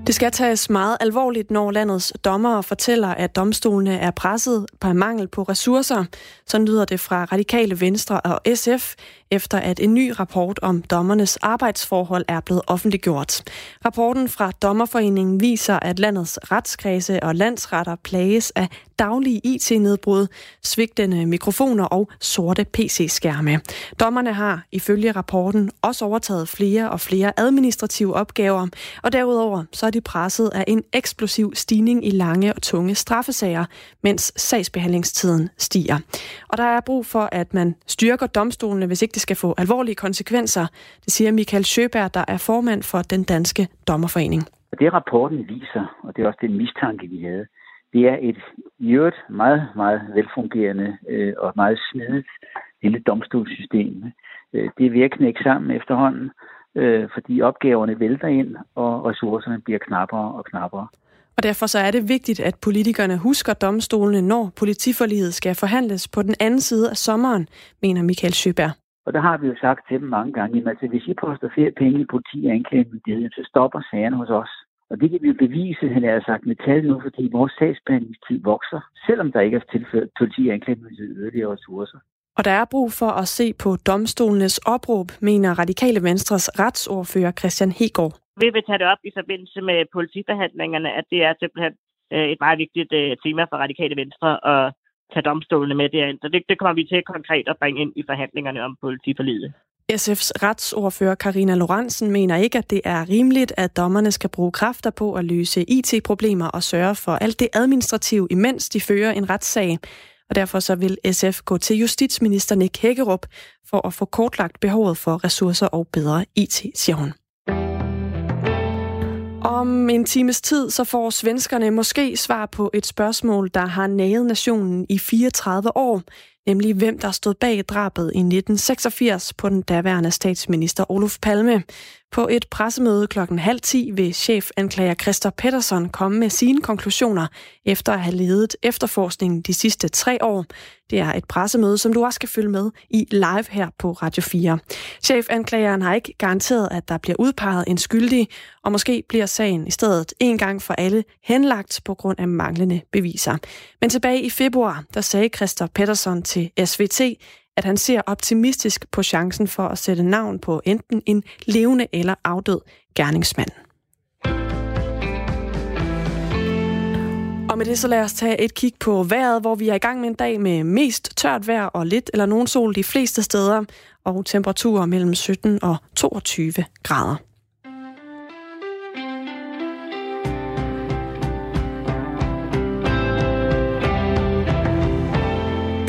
Speaker 5: Det skal tages meget alvorligt, når landets dommere fortæller, at domstolene er presset på mangel på ressourcer. Så lyder det fra Radikale Venstre og SF efter at en ny rapport om dommernes arbejdsforhold er blevet offentliggjort. Rapporten fra Dommerforeningen viser, at landets retskredse og landsretter plages af daglige IT-nedbrud, svigtende mikrofoner og sorte PC-skærme. Dommerne har ifølge rapporten også overtaget flere og flere administrative opgaver, og derudover så er de presset af en eksplosiv stigning i lange og tunge straffesager, mens sagsbehandlingstiden stiger. Og der er brug for, at man styrker domstolene, hvis ikke det skal få alvorlige konsekvenser. Det siger Michael Schøberg, der er formand for den danske dommerforening.
Speaker 6: Det rapporten viser, og det er også den mistanke, vi havde, det er et i øvrigt meget, meget velfungerende øh, og meget smidigt lille domstolssystem. Øh, det er at knække sammen efterhånden, øh, fordi opgaverne vælter ind, og ressourcerne bliver knappere og knappere.
Speaker 5: Og derfor så er det vigtigt, at politikerne husker domstolene, når politiforliget skal forhandles på den anden side af sommeren, mener Michael Schøberg.
Speaker 6: Og der har vi jo sagt til dem mange gange, at altså, hvis I poster flere penge i politi og anklagemyndigheden, så stopper sagerne hos os. Og det kan vi jo bevise, han har sagt med tal nu, fordi vores sagsbehandlingstid vokser, selvom der ikke er tilført politi og anklagemyndighed yderligere ressourcer.
Speaker 5: Og der er brug for at se på domstolenes opråb, mener Radikale Venstres retsordfører Christian Hegård.
Speaker 7: Vi vil tage det op i forbindelse med politiforhandlingerne, at det er simpelthen øh, et meget vigtigt øh, tema for Radikale Venstre at tage domstolene med derind. Så det, det kommer vi til konkret at bringe ind i forhandlingerne om politiforlidet.
Speaker 5: SF's retsordfører Karina Lorentzen mener ikke, at det er rimeligt, at dommerne skal bruge kræfter på at løse IT-problemer og sørge for alt det administrative, imens de fører en retssag. og derfor så vil SF gå til justitsminister Nick Hækkerup for at få kortlagt behovet for ressourcer og bedre IT, siger hun. Om en times tid, så får svenskerne måske svar på et spørgsmål, der har naget nationen i 34 år, nemlig hvem der stod bag drabet i 1986 på den daværende statsminister Olof Palme. På et pressemøde klokken halv ti vil chefanklager Christer Pettersson komme med sine konklusioner efter at have ledet efterforskningen de sidste tre år. Det er et pressemøde, som du også skal følge med i live her på Radio 4. Chefanklageren har ikke garanteret, at der bliver udpeget en skyldig, og måske bliver sagen i stedet en gang for alle henlagt på grund af manglende beviser. Men tilbage i februar, der sagde Christer Pettersson til SVT, at han ser optimistisk på chancen for at sætte navn på enten en levende eller afdød gerningsmand. Og med det så lad os tage et kig på vejret, hvor vi er i gang med en dag med mest tørt vejr og lidt eller nogen sol de fleste steder, og temperaturer mellem 17 og 22 grader.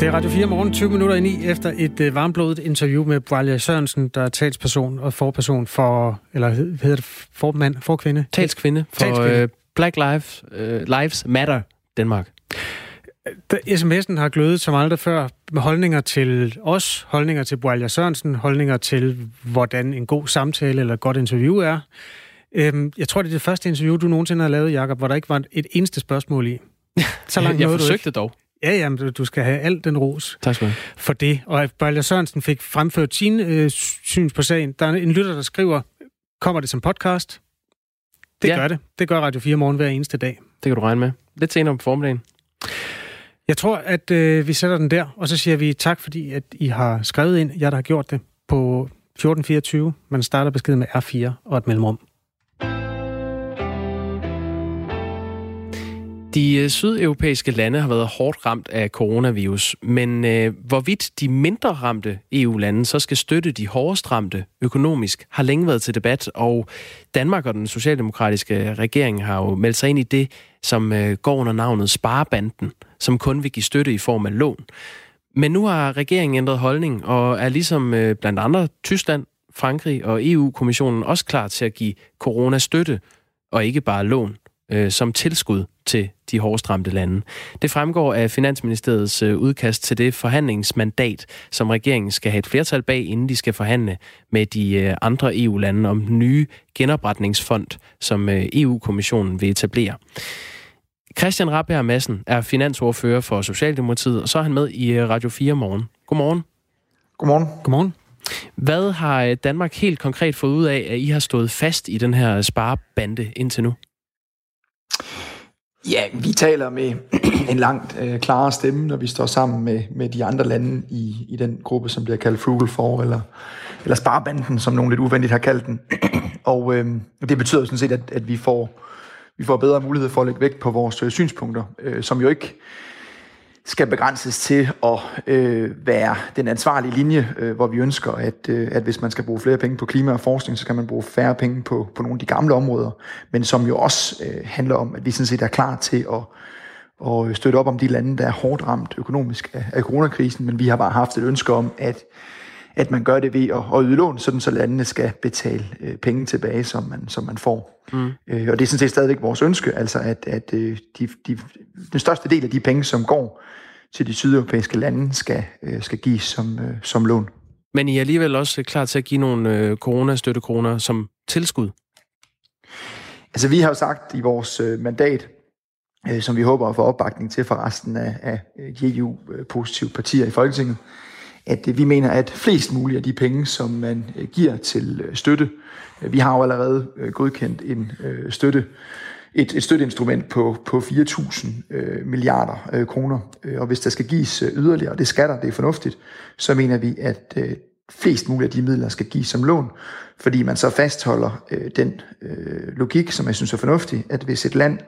Speaker 1: Det er Radio 4 morgen, 20 minutter ind i, efter et øh, varmblodet interview med Bralia Sørensen, der er talsperson og forperson for, eller hedder det formand, forkvinde?
Speaker 2: Talskvinde for Talskvinde. Øh, Black Lives, øh, Lives Matter Danmark.
Speaker 1: Da sms'en har glødet som aldrig før med holdninger til os, holdninger til Bralia Sørensen, holdninger til, hvordan en god samtale eller et godt interview er. Øhm, jeg tror, det er det første interview, du nogensinde har lavet, Jacob, hvor der ikke var et eneste spørgsmål i.
Speaker 2: Så langt jeg forsøgte dog.
Speaker 1: Ja, jamen, du skal have alt den ros
Speaker 2: tak skal du.
Speaker 1: for det. Og at Bøjler Sørensen fik fremført sin øh, syns på sagen. Der er en lytter, der skriver, kommer det som podcast? Det ja. gør det. Det gør Radio 4 morgen hver eneste dag.
Speaker 2: Det kan du regne med. Lidt senere på formiddagen.
Speaker 1: Jeg tror, at øh, vi sætter den der, og så siger vi tak, fordi at I har skrevet ind, jeg der har gjort det, på 1424. Man starter beskeden med R4 og et mellemrum.
Speaker 2: De øh, sydeuropæiske lande har været hårdt ramt af coronavirus, men øh, hvorvidt de mindre ramte EU-lande så skal støtte de hårdest ramte økonomisk, har længe været til debat, og Danmark og den socialdemokratiske regering har jo meldt sig ind i det, som øh, går under navnet Sparebanden, som kun vil give støtte i form af lån. Men nu har regeringen ændret holdning, og er ligesom øh, blandt andre Tyskland, Frankrig og EU-kommissionen også klar til at give coronastøtte, og ikke bare lån øh, som tilskud til de hårdest ramte lande. Det fremgår af Finansministeriets øh, udkast til det forhandlingsmandat, som regeringen skal have et flertal bag, inden de skal forhandle med de øh, andre EU-lande om den nye genopretningsfond, som øh, EU-kommissionen vil etablere. Christian Rabjerg Madsen er finansordfører for Socialdemokratiet, og så er han med i øh, Radio 4 morgen. Godmorgen.
Speaker 8: Godmorgen.
Speaker 1: Godmorgen.
Speaker 2: Hvad har øh, Danmark helt konkret fået ud af, at I har stået fast i den her sparebande indtil nu?
Speaker 8: Ja, vi taler med en langt øh, klarere stemme, når vi står sammen med, med de andre lande i, i den gruppe, som bliver kaldt Frugal for, eller, eller Sparbanden, som nogen lidt uvenligt har kaldt den. og øh, det betyder sådan set, at, at vi, får, vi får bedre mulighed for at lægge vægt på vores øh, synspunkter, øh, som jo ikke skal begrænses til at øh, være den ansvarlige linje, øh, hvor vi ønsker, at, øh, at hvis man skal bruge flere penge på klima og forskning, så kan man bruge færre penge på, på nogle af de gamle områder, men som jo også øh, handler om, at vi sådan set er klar til at, at støtte op om de lande, der er hårdt ramt økonomisk af, af coronakrisen, men vi har bare haft et ønske om, at at man gør det ved at, at yde lån, sådan så landene skal betale øh, penge tilbage, som man, som man får. Mm. Øh, og det er sådan set stadigvæk vores ønske, altså at, at øh, de, de, den største del af de penge, som går til de sydeuropæiske lande, skal, øh, skal gives som, øh, som lån.
Speaker 2: Men I er alligevel også klar til at give nogle øh, coronastøttekroner som tilskud?
Speaker 8: Altså vi har jo sagt i vores øh, mandat, øh, som vi håber at få opbakning til for resten af, af EU-positive partier i Folketinget, at øh, vi mener, at flest mulige af de penge, som man øh, giver til øh, støtte, vi har jo allerede godkendt en støtte, et, et støtteinstrument på, på 4.000 milliarder kroner. Og hvis der skal gives yderligere, og det skal der, det er fornuftigt, så mener vi, at flest mulige af de midler skal gives som lån, fordi man så fastholder øh, den øh, logik, som jeg synes er fornuftig, at hvis et land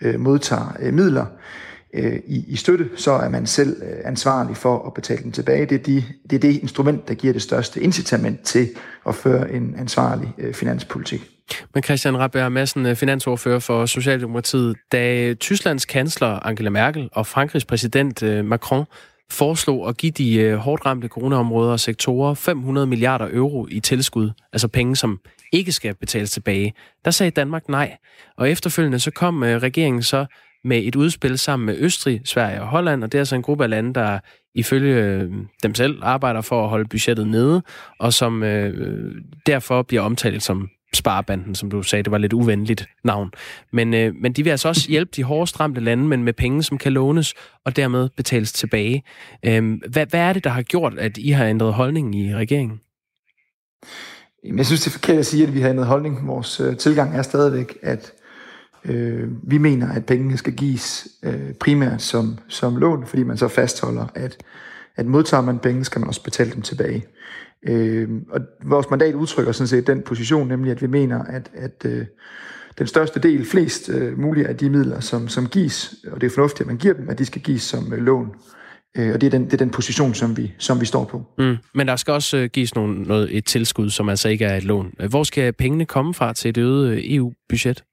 Speaker 8: øh, modtager øh, midler, øh, Øh, i, i støtte, så er man selv øh, ansvarlig for at betale den tilbage. Det er, de, det er det instrument, der giver det største incitament til at føre en ansvarlig øh, finanspolitik.
Speaker 2: Men Christian Rabberg Madsen, øh, finansordfører for Socialdemokratiet, da øh, Tysklands kansler Angela Merkel og Frankrigs præsident Macron foreslog at give de hårdt ramte coronaområder og sektorer 500 milliarder euro i tilskud, altså penge, som ikke skal betales tilbage. Der sagde Danmark nej, og efterfølgende så kom regeringen så med et udspil sammen med Østrig, Sverige og Holland, og det er altså en gruppe af lande, der ifølge øh, dem selv arbejder for at holde budgettet nede, og som øh, derfor bliver omtalt som Sparebanden, som du sagde, det var lidt uvenligt navn. Men, øh, men de vil altså også hjælpe de hårdest ramte lande, men med penge, som kan lånes og dermed betales tilbage. Øh, hvad, hvad er det, der har gjort, at I har ændret holdningen i regeringen?
Speaker 8: Jeg synes, det er forkert at sige, at vi har ændret holdning. Vores øh, tilgang er stadigvæk, at øh, vi mener, at pengene skal gives øh, primært som, som lån, fordi man så fastholder, at, at modtager man penge, skal man også betale dem tilbage. Øh, og vores mandat udtrykker sådan set den position, nemlig at vi mener, at, at øh, den største del, flest øh, mulige af de midler, som, som gives, og det er fornuftigt, at man giver dem, at de skal gives som øh, lån. Øh, og det er, den, det er den position, som vi, som vi står på.
Speaker 2: Mm. Men der skal også øh, gives nogle, noget, et tilskud, som altså ikke er et lån. Hvor skal pengene komme fra til det øgede øh, EU-budget?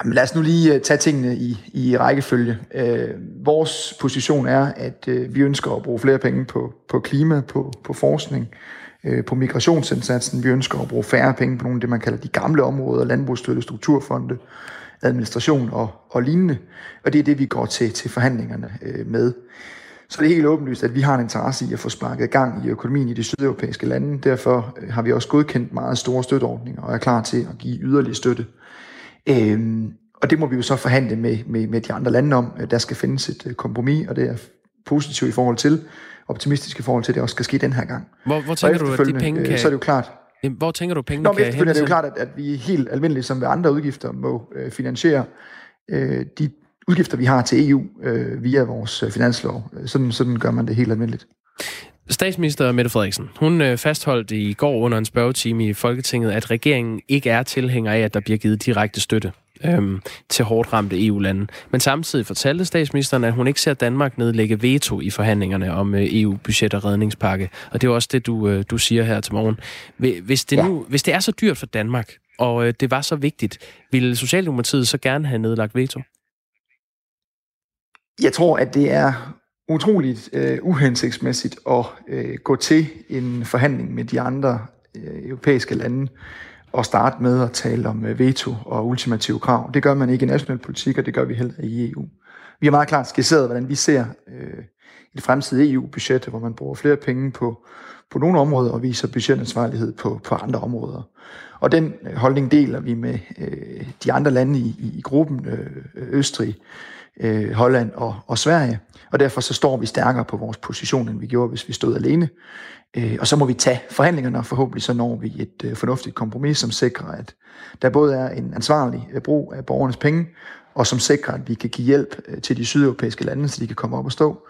Speaker 8: Jamen, lad os nu lige øh, tage tingene i, i rækkefølge. Øh, vores position er, at øh, vi ønsker at bruge flere penge på, på klima, på, på forskning, øh, på migrationsindsatsen. Vi ønsker at bruge færre penge på nogle af det, man kalder de gamle områder, landbrugsstøtte, strukturfonde, administration og, og lignende. Og det er det, vi går til, til forhandlingerne øh, med. Så det er helt åbenlyst, at vi har en interesse i at få sparket gang i økonomien i de sydeuropæiske lande. Derfor øh, har vi også godkendt meget store støtteordninger og er klar til at give yderligere støtte Øhm, og det må vi jo så forhandle med, med, med de andre lande om. Der skal findes et øh, kompromis, og det er positivt i forhold til, optimistisk i forhold til, at det også skal ske den her gang.
Speaker 2: Hvor, hvor tænker du, at de penge
Speaker 8: kan... Så er det jo klart,
Speaker 2: hvor tænker du, pengene
Speaker 8: Nå,
Speaker 2: kan
Speaker 8: efterfølgende er det jo klart, at, at vi helt almindeligt, som ved andre udgifter, må øh, finansiere øh, de udgifter, vi har til EU øh, via vores øh, finanslov. Sådan, sådan gør man det helt almindeligt.
Speaker 2: Statsminister Mette Frederiksen, hun øh, fastholdt i går under en spørgetime i Folketinget, at regeringen ikke er tilhænger af, at der bliver givet direkte støtte øhm, til hårdt ramte EU-lande. Men samtidig fortalte statsministeren, at hun ikke ser Danmark nedlægge veto i forhandlingerne om øh, EU-budget og redningspakke. Og det er også det, du, øh, du siger her til morgen. Hvis det, nu, hvis det er så dyrt for Danmark, og øh, det var så vigtigt, ville Socialdemokratiet så gerne have nedlagt veto?
Speaker 8: Jeg tror, at det er utroligt øh, uhensigtsmæssigt at øh, gå til en forhandling med de andre øh, europæiske lande og starte med at tale om øh, veto og ultimative krav. Det gør man ikke i national politik, og det gør vi heller i EU. Vi har meget klart skitseret, hvordan vi ser øh, et fremtidigt EU-budget, hvor man bruger flere penge på, på nogle områder og viser budgetansvarlighed på, på andre områder. Og den øh, holdning deler vi med øh, de andre lande i, i gruppen, øh, Østrig, øh, Holland og, og Sverige. Og derfor så står vi stærkere på vores position, end vi gjorde, hvis vi stod alene. Øh, og så må vi tage forhandlingerne, og forhåbentlig så når vi et øh, fornuftigt kompromis, som sikrer, at der både er en ansvarlig øh, brug af borgernes penge, og som sikrer, at vi kan give hjælp øh, til de sydeuropæiske lande, så de kan komme op og stå.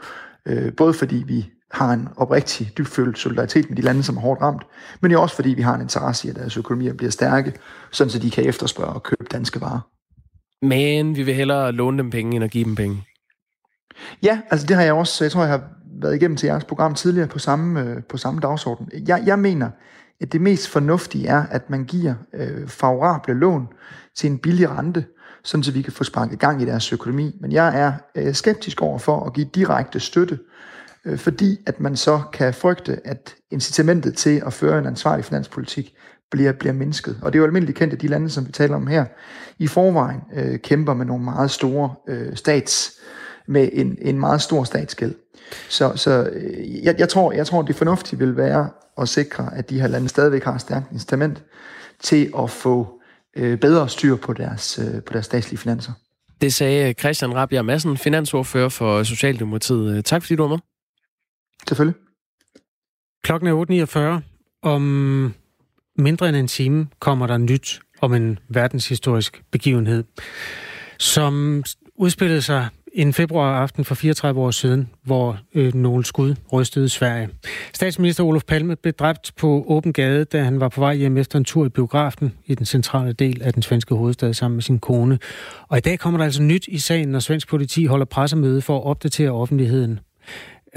Speaker 8: Øh, både fordi vi har en oprigtig, dybfølt solidaritet med de lande, som er hårdt ramt, men jo også fordi vi har en interesse i, at deres økonomier bliver stærke, sådan så de kan efterspørge og købe danske varer.
Speaker 2: Men vi vil hellere låne dem penge, end at give dem penge.
Speaker 8: Ja, altså det har jeg også, jeg tror, jeg har været igennem til jeres program tidligere på samme, øh, på samme dagsorden. Jeg, jeg mener, at det mest fornuftige er, at man giver øh, favorable lån til en billig rente, sådan så vi kan få sparket gang i deres økonomi. Men jeg er øh, skeptisk over for at give direkte støtte, øh, fordi at man så kan frygte, at incitamentet til at føre en ansvarlig finanspolitik bliver, bliver mindsket. Og det er jo almindeligt kendt, at de lande, som vi taler om her, i forvejen øh, kæmper med nogle meget store øh, stats, med en, en meget stor statsgæld. Så, så øh, jeg, jeg, tror, jeg tror, det fornuftige vil være at sikre, at de her lande stadigvæk har stærkt incitament til at få øh, bedre styr på deres, øh, på deres statslige finanser.
Speaker 2: Det sagde Christian Rabia Madsen, finansordfører for Socialdemokratiet. Tak fordi du var med.
Speaker 8: Selvfølgelig.
Speaker 1: Klokken er 8.49. Om mindre end en time kommer der nyt om en verdenshistorisk begivenhed, som udspillede sig en februaraften for 34 år siden, hvor øh, nogle skud rystede Sverige. Statsminister Olof Palme blev dræbt på åben gade, da han var på vej hjem efter en tur i biografen i den centrale del af den svenske hovedstad sammen med sin kone. Og i dag kommer der altså nyt i sagen, når svensk politi holder pressemøde for at opdatere offentligheden.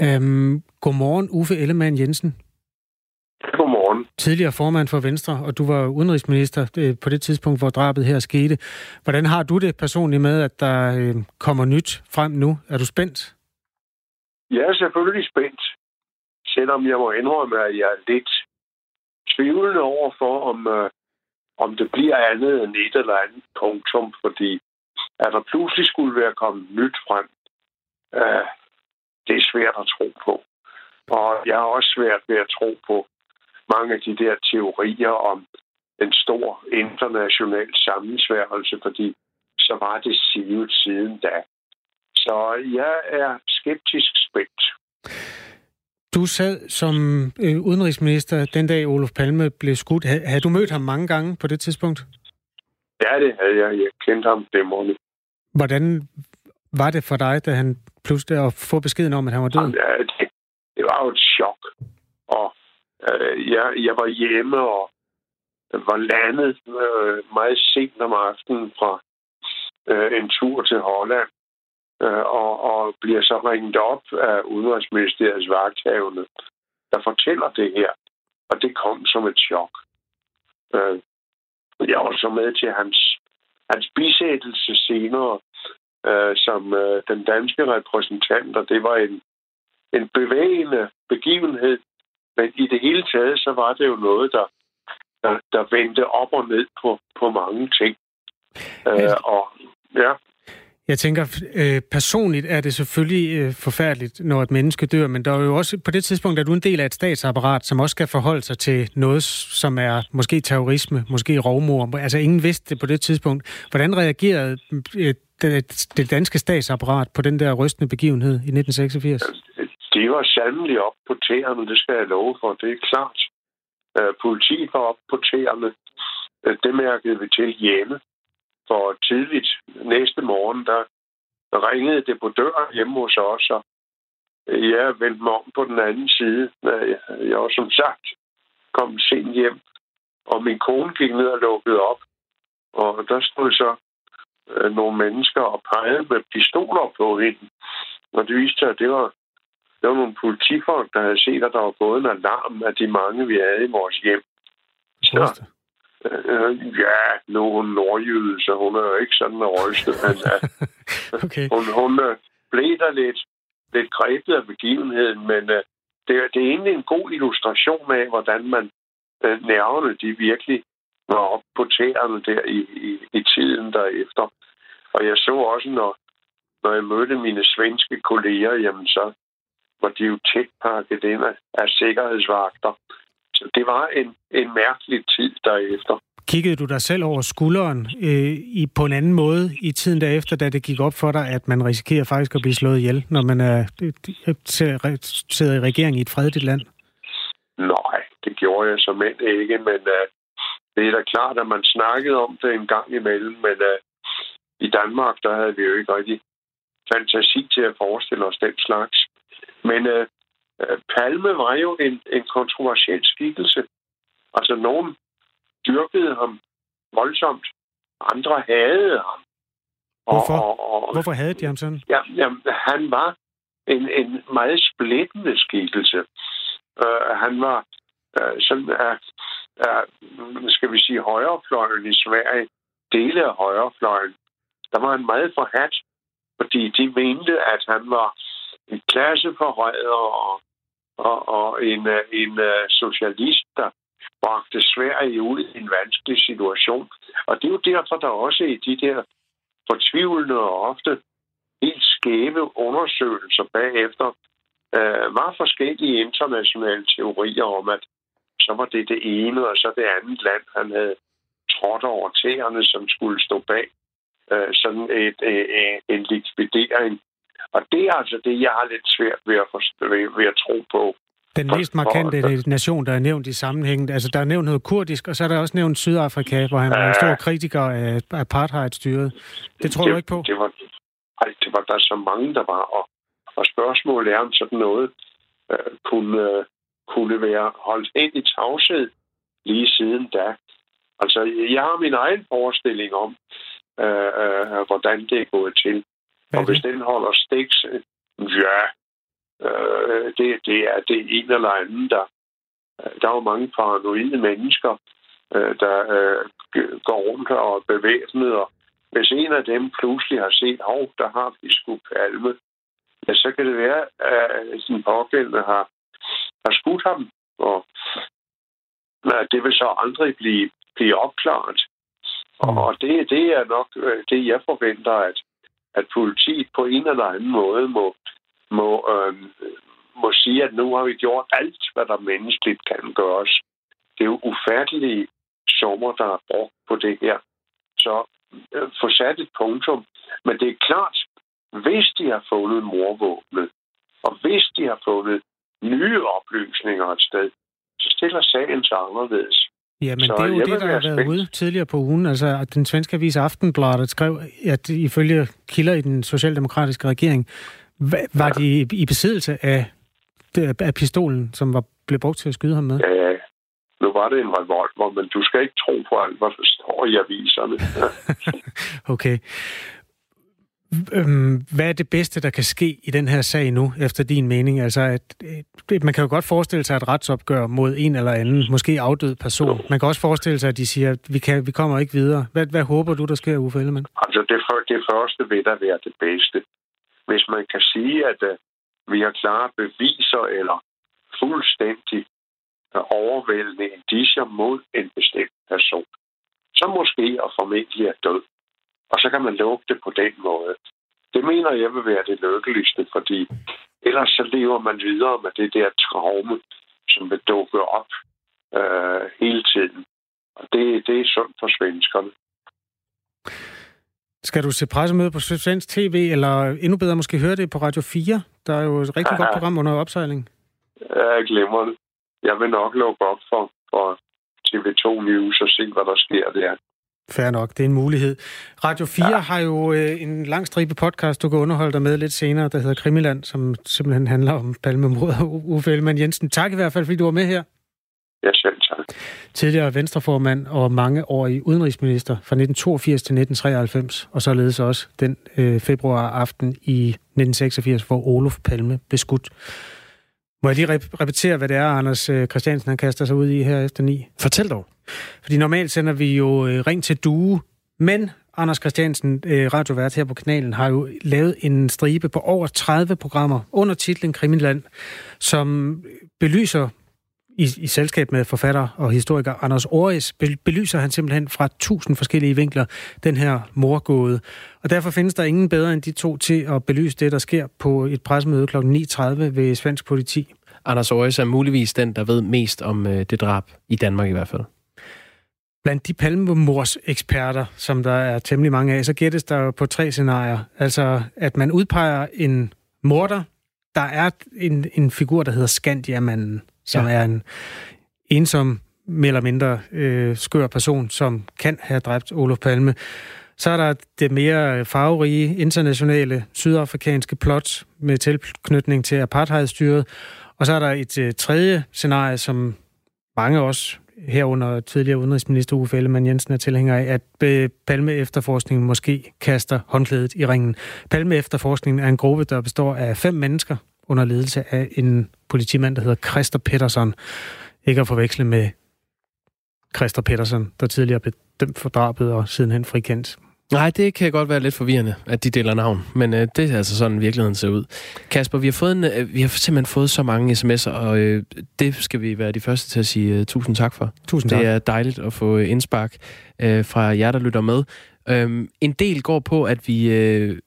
Speaker 1: Øhm, godmorgen, Uffe Ellemann Jensen. Tidligere formand for Venstre, og du var udenrigsminister øh, på det tidspunkt, hvor drabet her skete. Hvordan har du det personligt med, at der øh, kommer nyt frem nu? Er du spændt?
Speaker 9: Jeg er selvfølgelig spændt, selvom jeg må indrømme, at jeg er lidt tvivlende over for, om, øh, om det bliver andet end et eller andet punktum, fordi at der pludselig skulle være kommet nyt frem, øh, det er svært at tro på. Og jeg har også svært ved at tro på mange af de der teorier om en stor international sammensværgelse, fordi så var det sivet siden da. Så jeg er skeptisk spændt.
Speaker 1: Du sad som øh, udenrigsminister den dag, Olof Palme blev skudt. Havde, havde du mødt ham mange gange på det tidspunkt?
Speaker 9: Ja, det havde jeg. Jeg kendte ham det morgen.
Speaker 1: Hvordan var det for dig, da han pludselig at få beskeden om, at han var død?
Speaker 9: Ja, det, det var jo et chok. Og øh, jeg, jeg var hjemme og var landet øh, meget sent om aftenen fra øh, en tur til Holland øh, og, og bliver så ringet op af Udenrigsministeriets vagthavende, der fortæller det her. Og det kom som et chok. Øh, jeg var så med til hans, hans bisættelse senere øh, som øh, den danske repræsentant, og det var en, en bevægende begivenhed. Men i det hele taget, så var det jo noget, der, der, der vendte op og ned på, på mange ting. Øh, og ja.
Speaker 1: Jeg tænker, øh, personligt er det selvfølgelig øh, forfærdeligt, når et menneske dør, men der er jo også på det tidspunkt, at du er en del af et statsapparat, som også skal forholde sig til noget, som er måske terrorisme, måske rovmor. Altså ingen vidste det på det tidspunkt. Hvordan reagerede øh, det, det danske statsapparat på den der rystende begivenhed i 1986?
Speaker 9: Det var sandelig op på tæerne, det skal jeg love for, det er klart. Uh, politiet var op på tæerne. Øh, det mærkede vi til hjemme. For tidligt næste morgen, der ringede det på døren hjemme hos os, og øh, jeg vendte mig om på den anden side. Jeg var som sagt kommet sent hjem, og min kone gik ned og lukkede op. Og der stod så nogle mennesker og pegede med pistoler på hende. Og det viste sig, at det var, det var nogle politifolk, der havde set, at der var gået en alarm af de mange, vi havde i vores hjem. Så, øh, ja, nu er hun nordjyde, så hun er jo ikke sådan en rystet, men okay. hun, hun øh, blev der lidt, lidt grebet af begivenheden, men uh, det, det er egentlig en god illustration af, hvordan man uh, nerverne, de virkelig var op på tæerne der i, i, i tiden derefter. Og jeg så også, når, når jeg mødte mine svenske kolleger, jamen så var de jo tæt pakket ind af, sikkerhedsvagter. Så det var en, en mærkelig tid derefter.
Speaker 1: Kiggede du dig selv over skulderen øh, i, på en anden måde i tiden derefter, da det gik op for dig, at man risikerer faktisk at blive slået ihjel, når man er, sidder i regering i et fredeligt land?
Speaker 9: Nej, det gjorde jeg som end ikke, men uh, det er da klart, at man snakkede om det en gang imellem, men uh, i Danmark, der havde vi jo ikke rigtig fantasi til at forestille os den slags. Men uh, Palme var jo en, en kontroversiel skikkelse. Altså, nogen dyrkede ham voldsomt, andre havde ham.
Speaker 1: Og, Hvorfor? Og, og, Hvorfor havde de ham sådan?
Speaker 9: Ja, ja, han var en, en meget splittende skikkelse. Uh, han var uh, sådan, uh, uh, skal vi sige, højrefløjen i Sverige, dele af højrefløjen, der var han meget forhat, fordi de mente, at han var klasseforræder og, og, og en, øh, en øh, socialist, der bragte Sverige ud i en vanskelig situation. Og det er jo derfor, der også i de der fortvivlende og ofte helt skæve undersøgelser bagefter øh, var forskellige internationale teorier om, at så var det det ene, og så det andet land, han havde trådt over tæerne, som skulle stå bag øh, sådan et, øh, en likvidering. Er altså det, jeg har lidt svært ved at, forstå, ved, ved at tro på.
Speaker 1: Den mest markante for, nation, der er nævnt i sammenhængen, altså der er nævnt noget kurdisk, og så er der også nævnt Sydafrika, hvor han var en stor kritiker af apartheidstyret. Det tror
Speaker 9: det,
Speaker 1: du ikke på?
Speaker 9: Det var, ej, det var der så mange, der var, og, og spørgsmålet er, om sådan noget øh, kunne, øh, kunne være holdt ind i tavshed lige siden da. Altså, jeg har min egen forestilling om, øh, øh, hvordan det er gået til. Hvad og hvis den holder stiks, ja, øh, det, det, er, det er en eller anden, der, Der er jo mange paranoide mennesker, øh, der øh, går rundt og er bevæbnet, og hvis en af dem pludselig har set, hov, der har vi sgu palme, ja, så kan det være, at den pågældende har, har skudt ham, og nej, det vil så aldrig blive, blive opklaret. Mm. Og det, det er nok øh, det, jeg forventer, at, at politiet på en eller anden måde må, må, øh, må sige, at nu har vi gjort alt, hvad der menneskeligt kan gøres. Det er jo ufattelige summer, der er brugt på det her. Så øh, få sat et punktum. Men det er klart, hvis de har fundet morvåbnet, og hvis de har fundet nye oplysninger et sted, så stiller sagen sig anderledes.
Speaker 1: Ja, men så det er jo det, der har været ude tidligere på ugen. Altså, at den svenske avis Aftenbladet skrev, at ifølge kilder i den socialdemokratiske regering, var de i besiddelse af, af pistolen, som var blev brugt til at skyde ham med?
Speaker 9: Ja, nu var det en revolver, men du skal ikke tro på alt, hvad der står i aviserne.
Speaker 1: okay. Øhm, hvad er det bedste, der kan ske i den her sag nu, efter din mening? Altså, at, at, man kan jo godt forestille sig et retsopgør mod en eller anden, måske afdød person. Man kan også forestille sig, at de siger, at vi, kan, vi kommer ikke videre. Hvad, hvad håber du, der sker, Uffe Ellemann?
Speaker 9: Altså, det, for, det første vil der være det bedste. Hvis man kan sige, at uh, vi har klare beviser eller fuldstændig øh, overvældende indicier mod en bestemt person, så måske og formentlig er død og så kan man lukke det på den måde. Det mener jeg vil være det lykkeligste, fordi ellers så lever man videre med det der traume, som vil dukke op øh, hele tiden. Og det, det er sundt for svenskerne.
Speaker 1: Skal du se pressemøde på Svensk TV, eller endnu bedre måske høre det på Radio 4? Der er jo et rigtig ja, godt program under opsejling.
Speaker 9: Ja, jeg glemmer det. Jeg vil nok lukke op for, for TV2 News og se, hvad der sker der.
Speaker 1: Fair nok, det er en mulighed. Radio 4 ja. har jo øh, en lang stribe podcast, du kan underholde dig med lidt senere, der hedder Krimiland, som simpelthen handler om palmemord og Uffe Ellemann Jensen. Tak i hvert fald, fordi du var med her.
Speaker 9: Ja, selv tak.
Speaker 1: Tidligere venstreformand og mange år i udenrigsminister fra 1982 til 1993, og således også den øh, februar aften i 1986, hvor Olof Palme blev skudt. Må jeg lige repetere, hvad det er, Anders øh, Christiansen han kaster sig ud i her efter ni?
Speaker 2: Fortæl dog.
Speaker 1: Fordi normalt sender vi jo øh, Ring til Due, men Anders Christiansen, øh, radiovært her på kanalen, har jo lavet en stribe på over 30 programmer under titlen Krimiland, som øh, belyser i, i selskab med forfatter og historiker Anders Oris, belyser han simpelthen fra tusind forskellige vinkler den her morgåde. Og derfor findes der ingen bedre end de to til at belyse det, der sker på et pressemøde kl. 9.30 ved Svensk Politi.
Speaker 2: Anders Oris er muligvis den, der ved mest om øh, det drab, i Danmark i hvert fald.
Speaker 1: Blandt de palmemors eksperter, som der er temmelig mange af, så gættes der på tre scenarier. Altså, at man udpeger en morder. Der er en, en figur, der hedder Skandiamanden, som ja. er en ensom, mere eller mindre øh, skør person, som kan have dræbt Olof Palme. Så er der det mere farverige internationale sydafrikanske plot med tilknytning til apartheidstyret. Og så er der et øh, tredje scenarie, som mange også herunder tidligere udenrigsminister Uffe Ellemann Jensen er tilhænger af, at øh, Palme efterforskningen måske kaster håndklædet i ringen. Palme efterforskningen er en gruppe, der består af fem mennesker under ledelse af en politimand, der hedder Christer Pettersson. Ikke at forveksle med Christer Pettersson, der tidligere blev dømt for drabet og sidenhen frikendt.
Speaker 2: Nej, det kan godt være lidt forvirrende, at de deler navn, men øh, det er altså sådan, virkeligheden ser ud. Kasper, vi har, fået en, øh, vi har simpelthen fået så mange sms'er, og øh, det skal vi være de første til at sige øh, tusind tak for.
Speaker 1: Tusind tak.
Speaker 2: Det er dejligt at få indspark øh, fra jer, der lytter med. Øh, en del går på, at vi... Øh,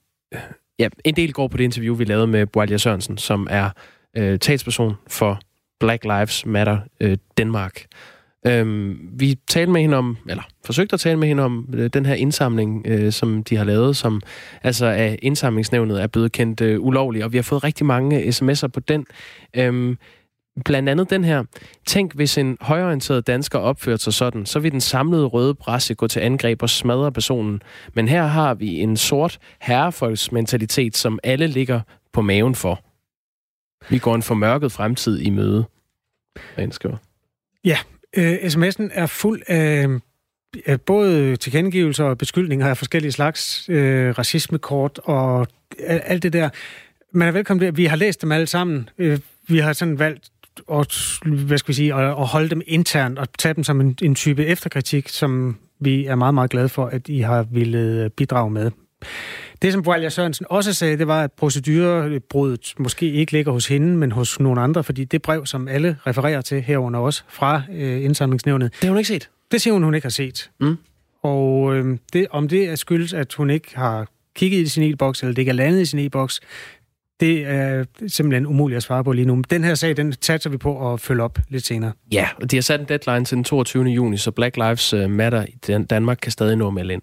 Speaker 2: ja, en del går på det interview, vi lavede med Boalia Sørensen, som er øh, talsperson for Black Lives Matter øh, Danmark. Øhm, vi talte med hende om, eller forsøgte at tale med hende om øh, den her indsamling, øh, som de har lavet, som altså af indsamlingsnævnet er blevet kendt øh, ulovlig, og vi har fået rigtig mange sms'er på den. Øhm, blandt andet den her. Tænk, hvis en højorienteret dansker opførte sig sådan, så vil den samlede røde presse gå til angreb og smadre personen. Men her har vi en sort herrefolksmentalitet, som alle ligger på maven for. Vi går en formørket fremtid i møde. Hvad skriver.
Speaker 1: Ja, øh, sms'en er fuld af både tilkendegivelser og beskyldninger af forskellige slags, øh, racismekort og alt det der. Man er velkommen der. vi har læst dem alle sammen. Øh, vi har sådan valgt at, hvad skal vi sige, at, at holde dem internt og tage dem som en, en type efterkritik, som vi er meget, meget glade for, at I har ville bidrage med. Det, som Valja Sørensen også sagde, det var, at procedurebruddet måske ikke ligger hos hende, men hos nogle andre, fordi det brev, som alle refererer til herunder også fra øh, indsamlingsnævnet...
Speaker 2: Det har hun ikke set?
Speaker 1: Det siger hun, hun ikke har set.
Speaker 2: Mm.
Speaker 1: Og øh, det, om det er skyldes, at hun ikke har kigget i sin e-boks, eller det ikke er landet i sin e-boks, det er simpelthen umuligt at svare på lige nu. Men den her sag, den satser vi på at følge op lidt senere.
Speaker 2: Ja, og de har sat en deadline til den 22. juni, så Black Lives Matter i Danmark kan stadig nå med ind.